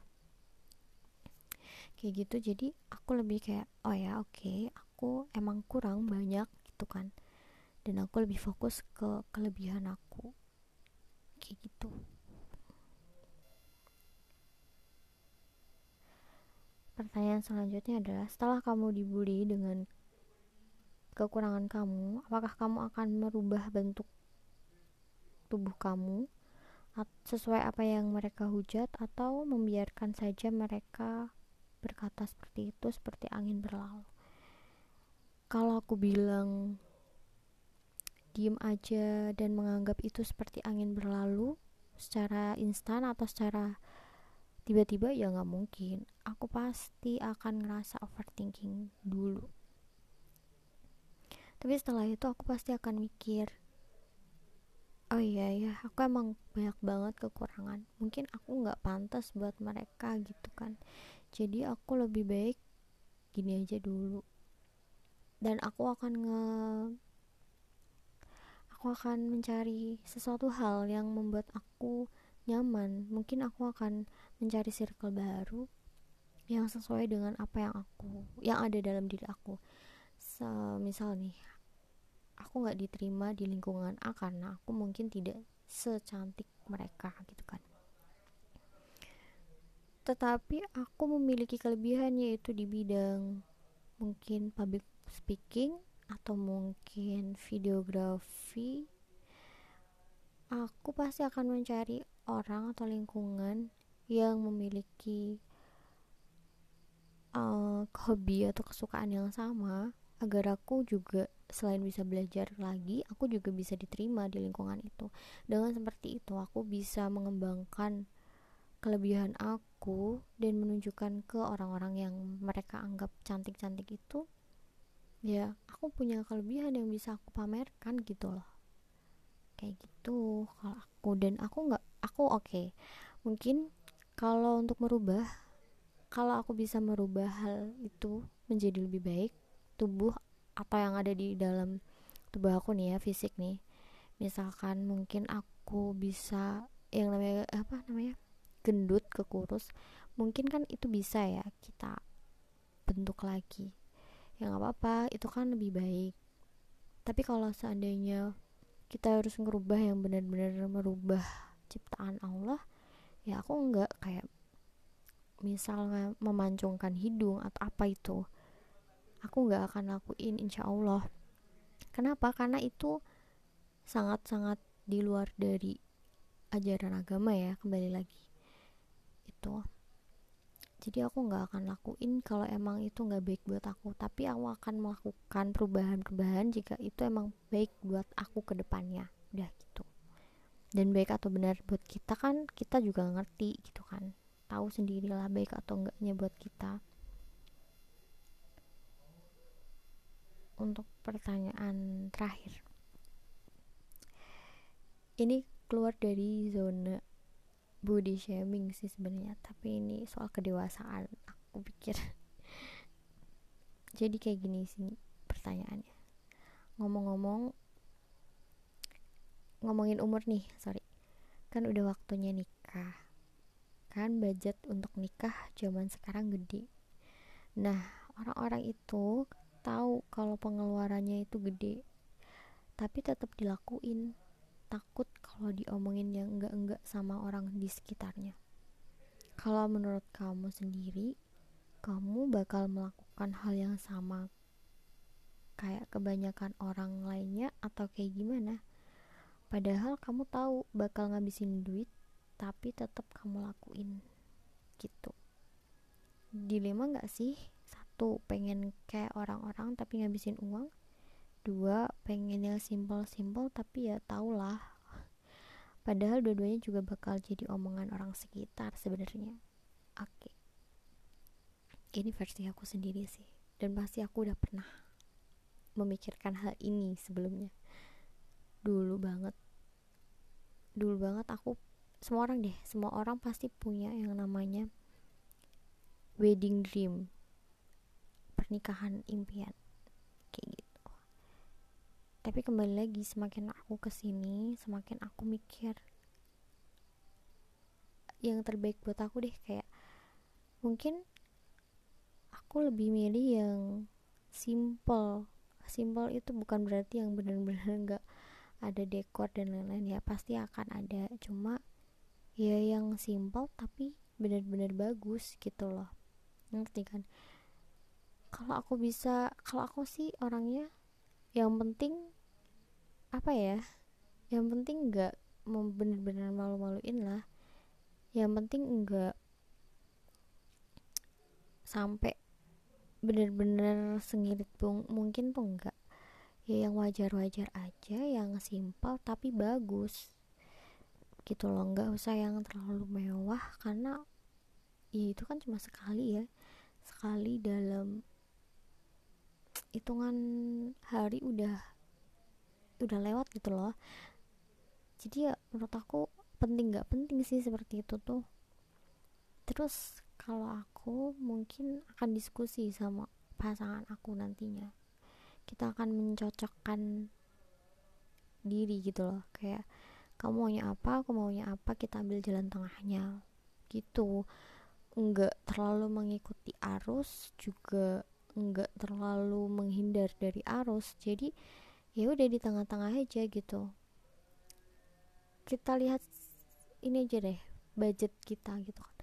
Kayak gitu jadi aku lebih kayak oh ya oke okay, aku emang kurang banyak gitu kan. Dan aku lebih fokus ke kelebihan aku. Kayak gitu. Pertanyaan selanjutnya adalah setelah kamu dibully dengan kekurangan kamu, apakah kamu akan merubah bentuk tubuh kamu? Sesuai apa yang mereka hujat atau membiarkan saja mereka berkata seperti itu seperti angin berlalu. Kalau aku bilang diem aja dan menganggap itu seperti angin berlalu secara instan atau secara tiba-tiba ya nggak mungkin. Aku pasti akan ngerasa overthinking dulu. Tapi setelah itu aku pasti akan mikir oh iya ya aku emang banyak banget kekurangan. Mungkin aku nggak pantas buat mereka gitu kan. Jadi aku lebih baik gini aja dulu. Dan aku akan nge aku akan mencari sesuatu hal yang membuat aku nyaman. Mungkin aku akan mencari circle baru yang sesuai dengan apa yang aku yang ada dalam diri aku. Misal nih aku nggak diterima di lingkungan A karena aku mungkin tidak secantik mereka gitu kan. Tetapi aku memiliki kelebihan yaitu di bidang mungkin public speaking atau mungkin videografi. Aku pasti akan mencari orang atau lingkungan yang memiliki uh, hobi atau kesukaan yang sama agar aku juga selain bisa belajar lagi aku juga bisa diterima di lingkungan itu dengan seperti itu aku bisa mengembangkan kelebihan aku dan menunjukkan ke orang-orang yang mereka anggap cantik-cantik itu ya aku punya kelebihan yang bisa aku pamerkan gitu loh kayak gitu kalau aku dan aku nggak aku oke okay. mungkin kalau untuk merubah kalau aku bisa merubah hal itu menjadi lebih baik tubuh apa yang ada di dalam tubuh aku nih ya fisik nih. Misalkan mungkin aku bisa yang namanya apa namanya gendut ke kurus mungkin kan itu bisa ya kita bentuk lagi. Ya nggak apa-apa itu kan lebih baik. Tapi kalau seandainya kita harus ngerubah yang benar-benar merubah ciptaan Allah ya aku nggak kayak misalnya memancungkan hidung atau apa itu aku nggak akan lakuin insya Allah. Kenapa? Karena itu sangat-sangat di luar dari ajaran agama ya kembali lagi. Itu. Jadi aku nggak akan lakuin kalau emang itu nggak baik buat aku. Tapi aku akan melakukan perubahan-perubahan jika itu emang baik buat aku ke depannya. Udah gitu. Dan baik atau benar buat kita kan kita juga ngerti gitu kan. Tahu sendirilah baik atau enggaknya buat kita untuk pertanyaan terakhir. Ini keluar dari zona body shaming sih sebenarnya tapi ini soal kedewasaan aku pikir. Jadi kayak gini sih pertanyaannya. Ngomong-ngomong ngomongin umur nih sorry. Kan udah waktunya nikah. Kan budget untuk nikah zaman sekarang gede. Nah orang-orang itu tahu kalau pengeluarannya itu gede. Tapi tetap dilakuin. Takut kalau diomongin yang enggak-enggak sama orang di sekitarnya. Kalau menurut kamu sendiri kamu bakal melakukan hal yang sama kayak kebanyakan orang lainnya atau kayak gimana? Padahal kamu tahu bakal ngabisin duit tapi tetap kamu lakuin gitu. Dilema nggak sih satu pengen kayak orang-orang tapi ngabisin uang. Dua pengen yang simple-simple tapi ya tau lah. Padahal dua-duanya juga bakal jadi omongan orang sekitar sebenarnya. Oke. Okay. ini versi aku sendiri sih dan pasti aku udah pernah memikirkan hal ini sebelumnya. Dulu banget. Dulu banget aku semua orang deh semua orang pasti punya yang namanya wedding dream pernikahan impian. Kayak gitu. Tapi kembali lagi semakin aku ke sini semakin aku mikir yang terbaik buat aku deh kayak mungkin aku lebih milih yang simple. Simple itu bukan berarti yang benar-benar nggak ada dekor dan lain-lain. Ya pasti akan ada. Cuma ya yang simple tapi benar-benar bagus gitu loh. Ngerti kan kalau aku bisa kalau aku sih orangnya yang penting apa ya yang penting nggak bener-bener malu-maluin lah. Yang penting enggak sampai bener-bener sengirit bung mungkin tuh enggak ya yang wajar-wajar aja yang simpel tapi bagus. Gitu loh nggak usah yang terlalu mewah karena ya itu kan cuma sekali ya sekali dalam hitungan hari udah udah lewat gitu loh. Jadi ya menurut aku penting nggak penting sih seperti itu tuh. Terus kalau aku mungkin akan diskusi sama pasangan aku nantinya. Kita akan mencocokkan diri gitu loh. Kayak kamu maunya apa aku maunya apa kita ambil jalan tengahnya. Gitu. Nggak terlalu mengikuti arus juga nggak terlalu menghindar dari arus jadi ya udah di tengah-tengah aja gitu. Kita lihat ini aja deh budget kita gitu kan.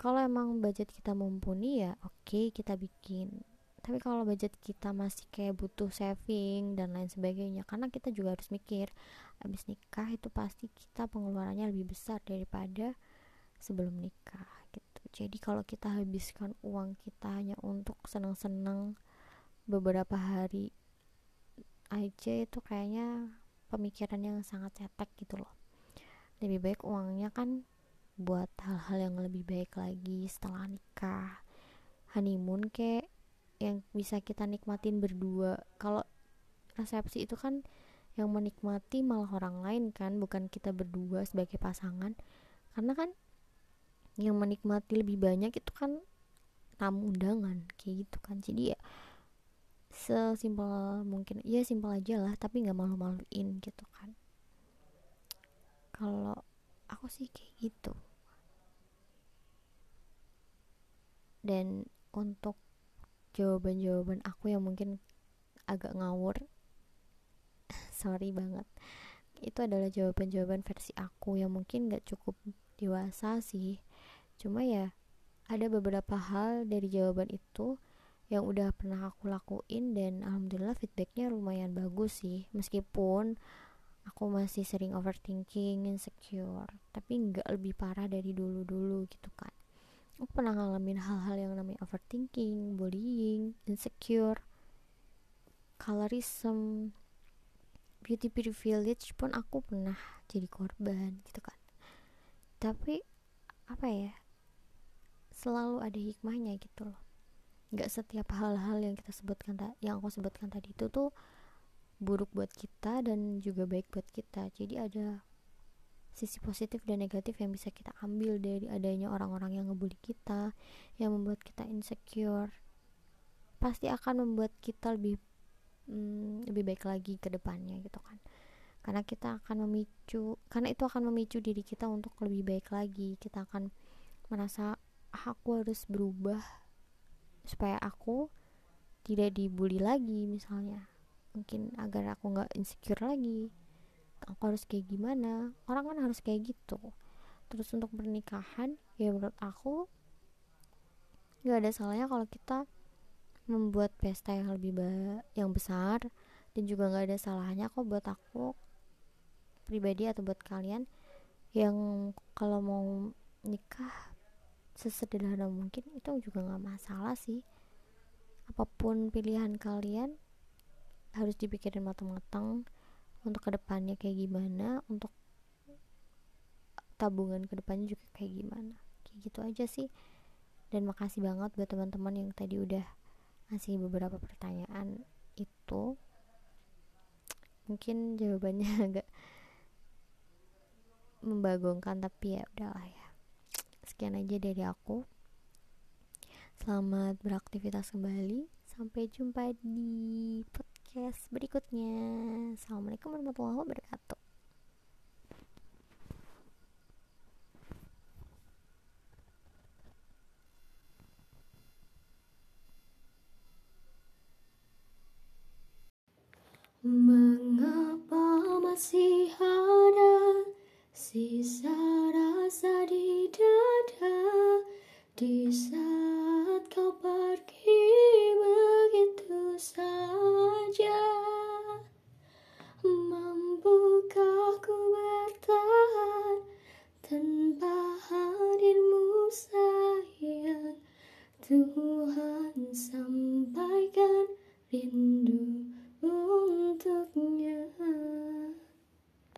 Kalau emang budget kita mumpuni ya oke okay, kita bikin. Tapi kalau budget kita masih kayak butuh saving dan lain sebagainya karena kita juga harus mikir abis nikah itu pasti kita pengeluarannya lebih besar daripada sebelum nikah jadi kalau kita habiskan uang kita hanya untuk senang-senang beberapa hari aja itu kayaknya pemikiran yang sangat cetek gitu loh. Lebih baik uangnya kan buat hal-hal yang lebih baik lagi setelah nikah. Honeymoon kayak yang bisa kita nikmatin berdua. Kalau resepsi itu kan yang menikmati malah orang lain kan bukan kita berdua sebagai pasangan. Karena kan yang menikmati lebih banyak itu kan tamu undangan kayak gitu kan. Jadi ya sesimpel mungkin ya simpel aja lah tapi nggak malu-maluin gitu kan. Kalau aku sih kayak gitu. Dan untuk jawaban-jawaban aku yang mungkin agak ngawur sorry banget. Itu adalah jawaban-jawaban versi aku yang mungkin gak cukup dewasa sih cuma ya ada beberapa hal dari jawaban itu yang udah pernah aku lakuin dan alhamdulillah feedbacknya lumayan bagus sih meskipun aku masih sering overthinking insecure tapi nggak lebih parah dari dulu-dulu gitu kan aku pernah ngalamin hal-hal yang namanya overthinking, bullying, insecure, colorism, beauty privilege pun aku pernah jadi korban gitu kan. Tapi apa ya? Selalu ada hikmahnya gitu loh. Gak setiap hal-hal yang kita sebutkan yang aku sebutkan tadi itu tuh buruk buat kita dan juga baik buat kita. Jadi ada sisi positif dan negatif yang bisa kita ambil dari adanya orang-orang yang ngebully kita yang membuat kita insecure pasti akan membuat kita lebih hmm, lebih baik lagi ke depannya gitu kan karena kita akan memicu karena itu akan memicu diri kita untuk lebih baik lagi kita akan merasa aku harus berubah supaya aku tidak dibully lagi misalnya. Mungkin agar aku nggak insecure lagi. Aku harus kayak gimana? Orang kan harus kayak gitu. Terus untuk pernikahan ya menurut aku gak ada salahnya kalau kita membuat pesta yang lebih ba yang besar. Dan juga gak ada salahnya kok buat aku pribadi atau buat kalian yang kalau mau nikah sesederhana mungkin itu juga nggak masalah sih. Apa pun pilihan kalian harus dipikirin matang-matang untuk ke depannya kayak gimana untuk tabungan ke depannya juga kayak gimana. Kayak gitu aja sih. Dan makasih banget buat teman-teman yang tadi udah ngasih beberapa pertanyaan itu. Mungkin jawabannya agak membagongkan tapi ya udahlah ya sekian aja dari aku selamat beraktivitas kembali sampai jumpa di podcast berikutnya. Assalamualaikum warahmatullahi wabarakatuh.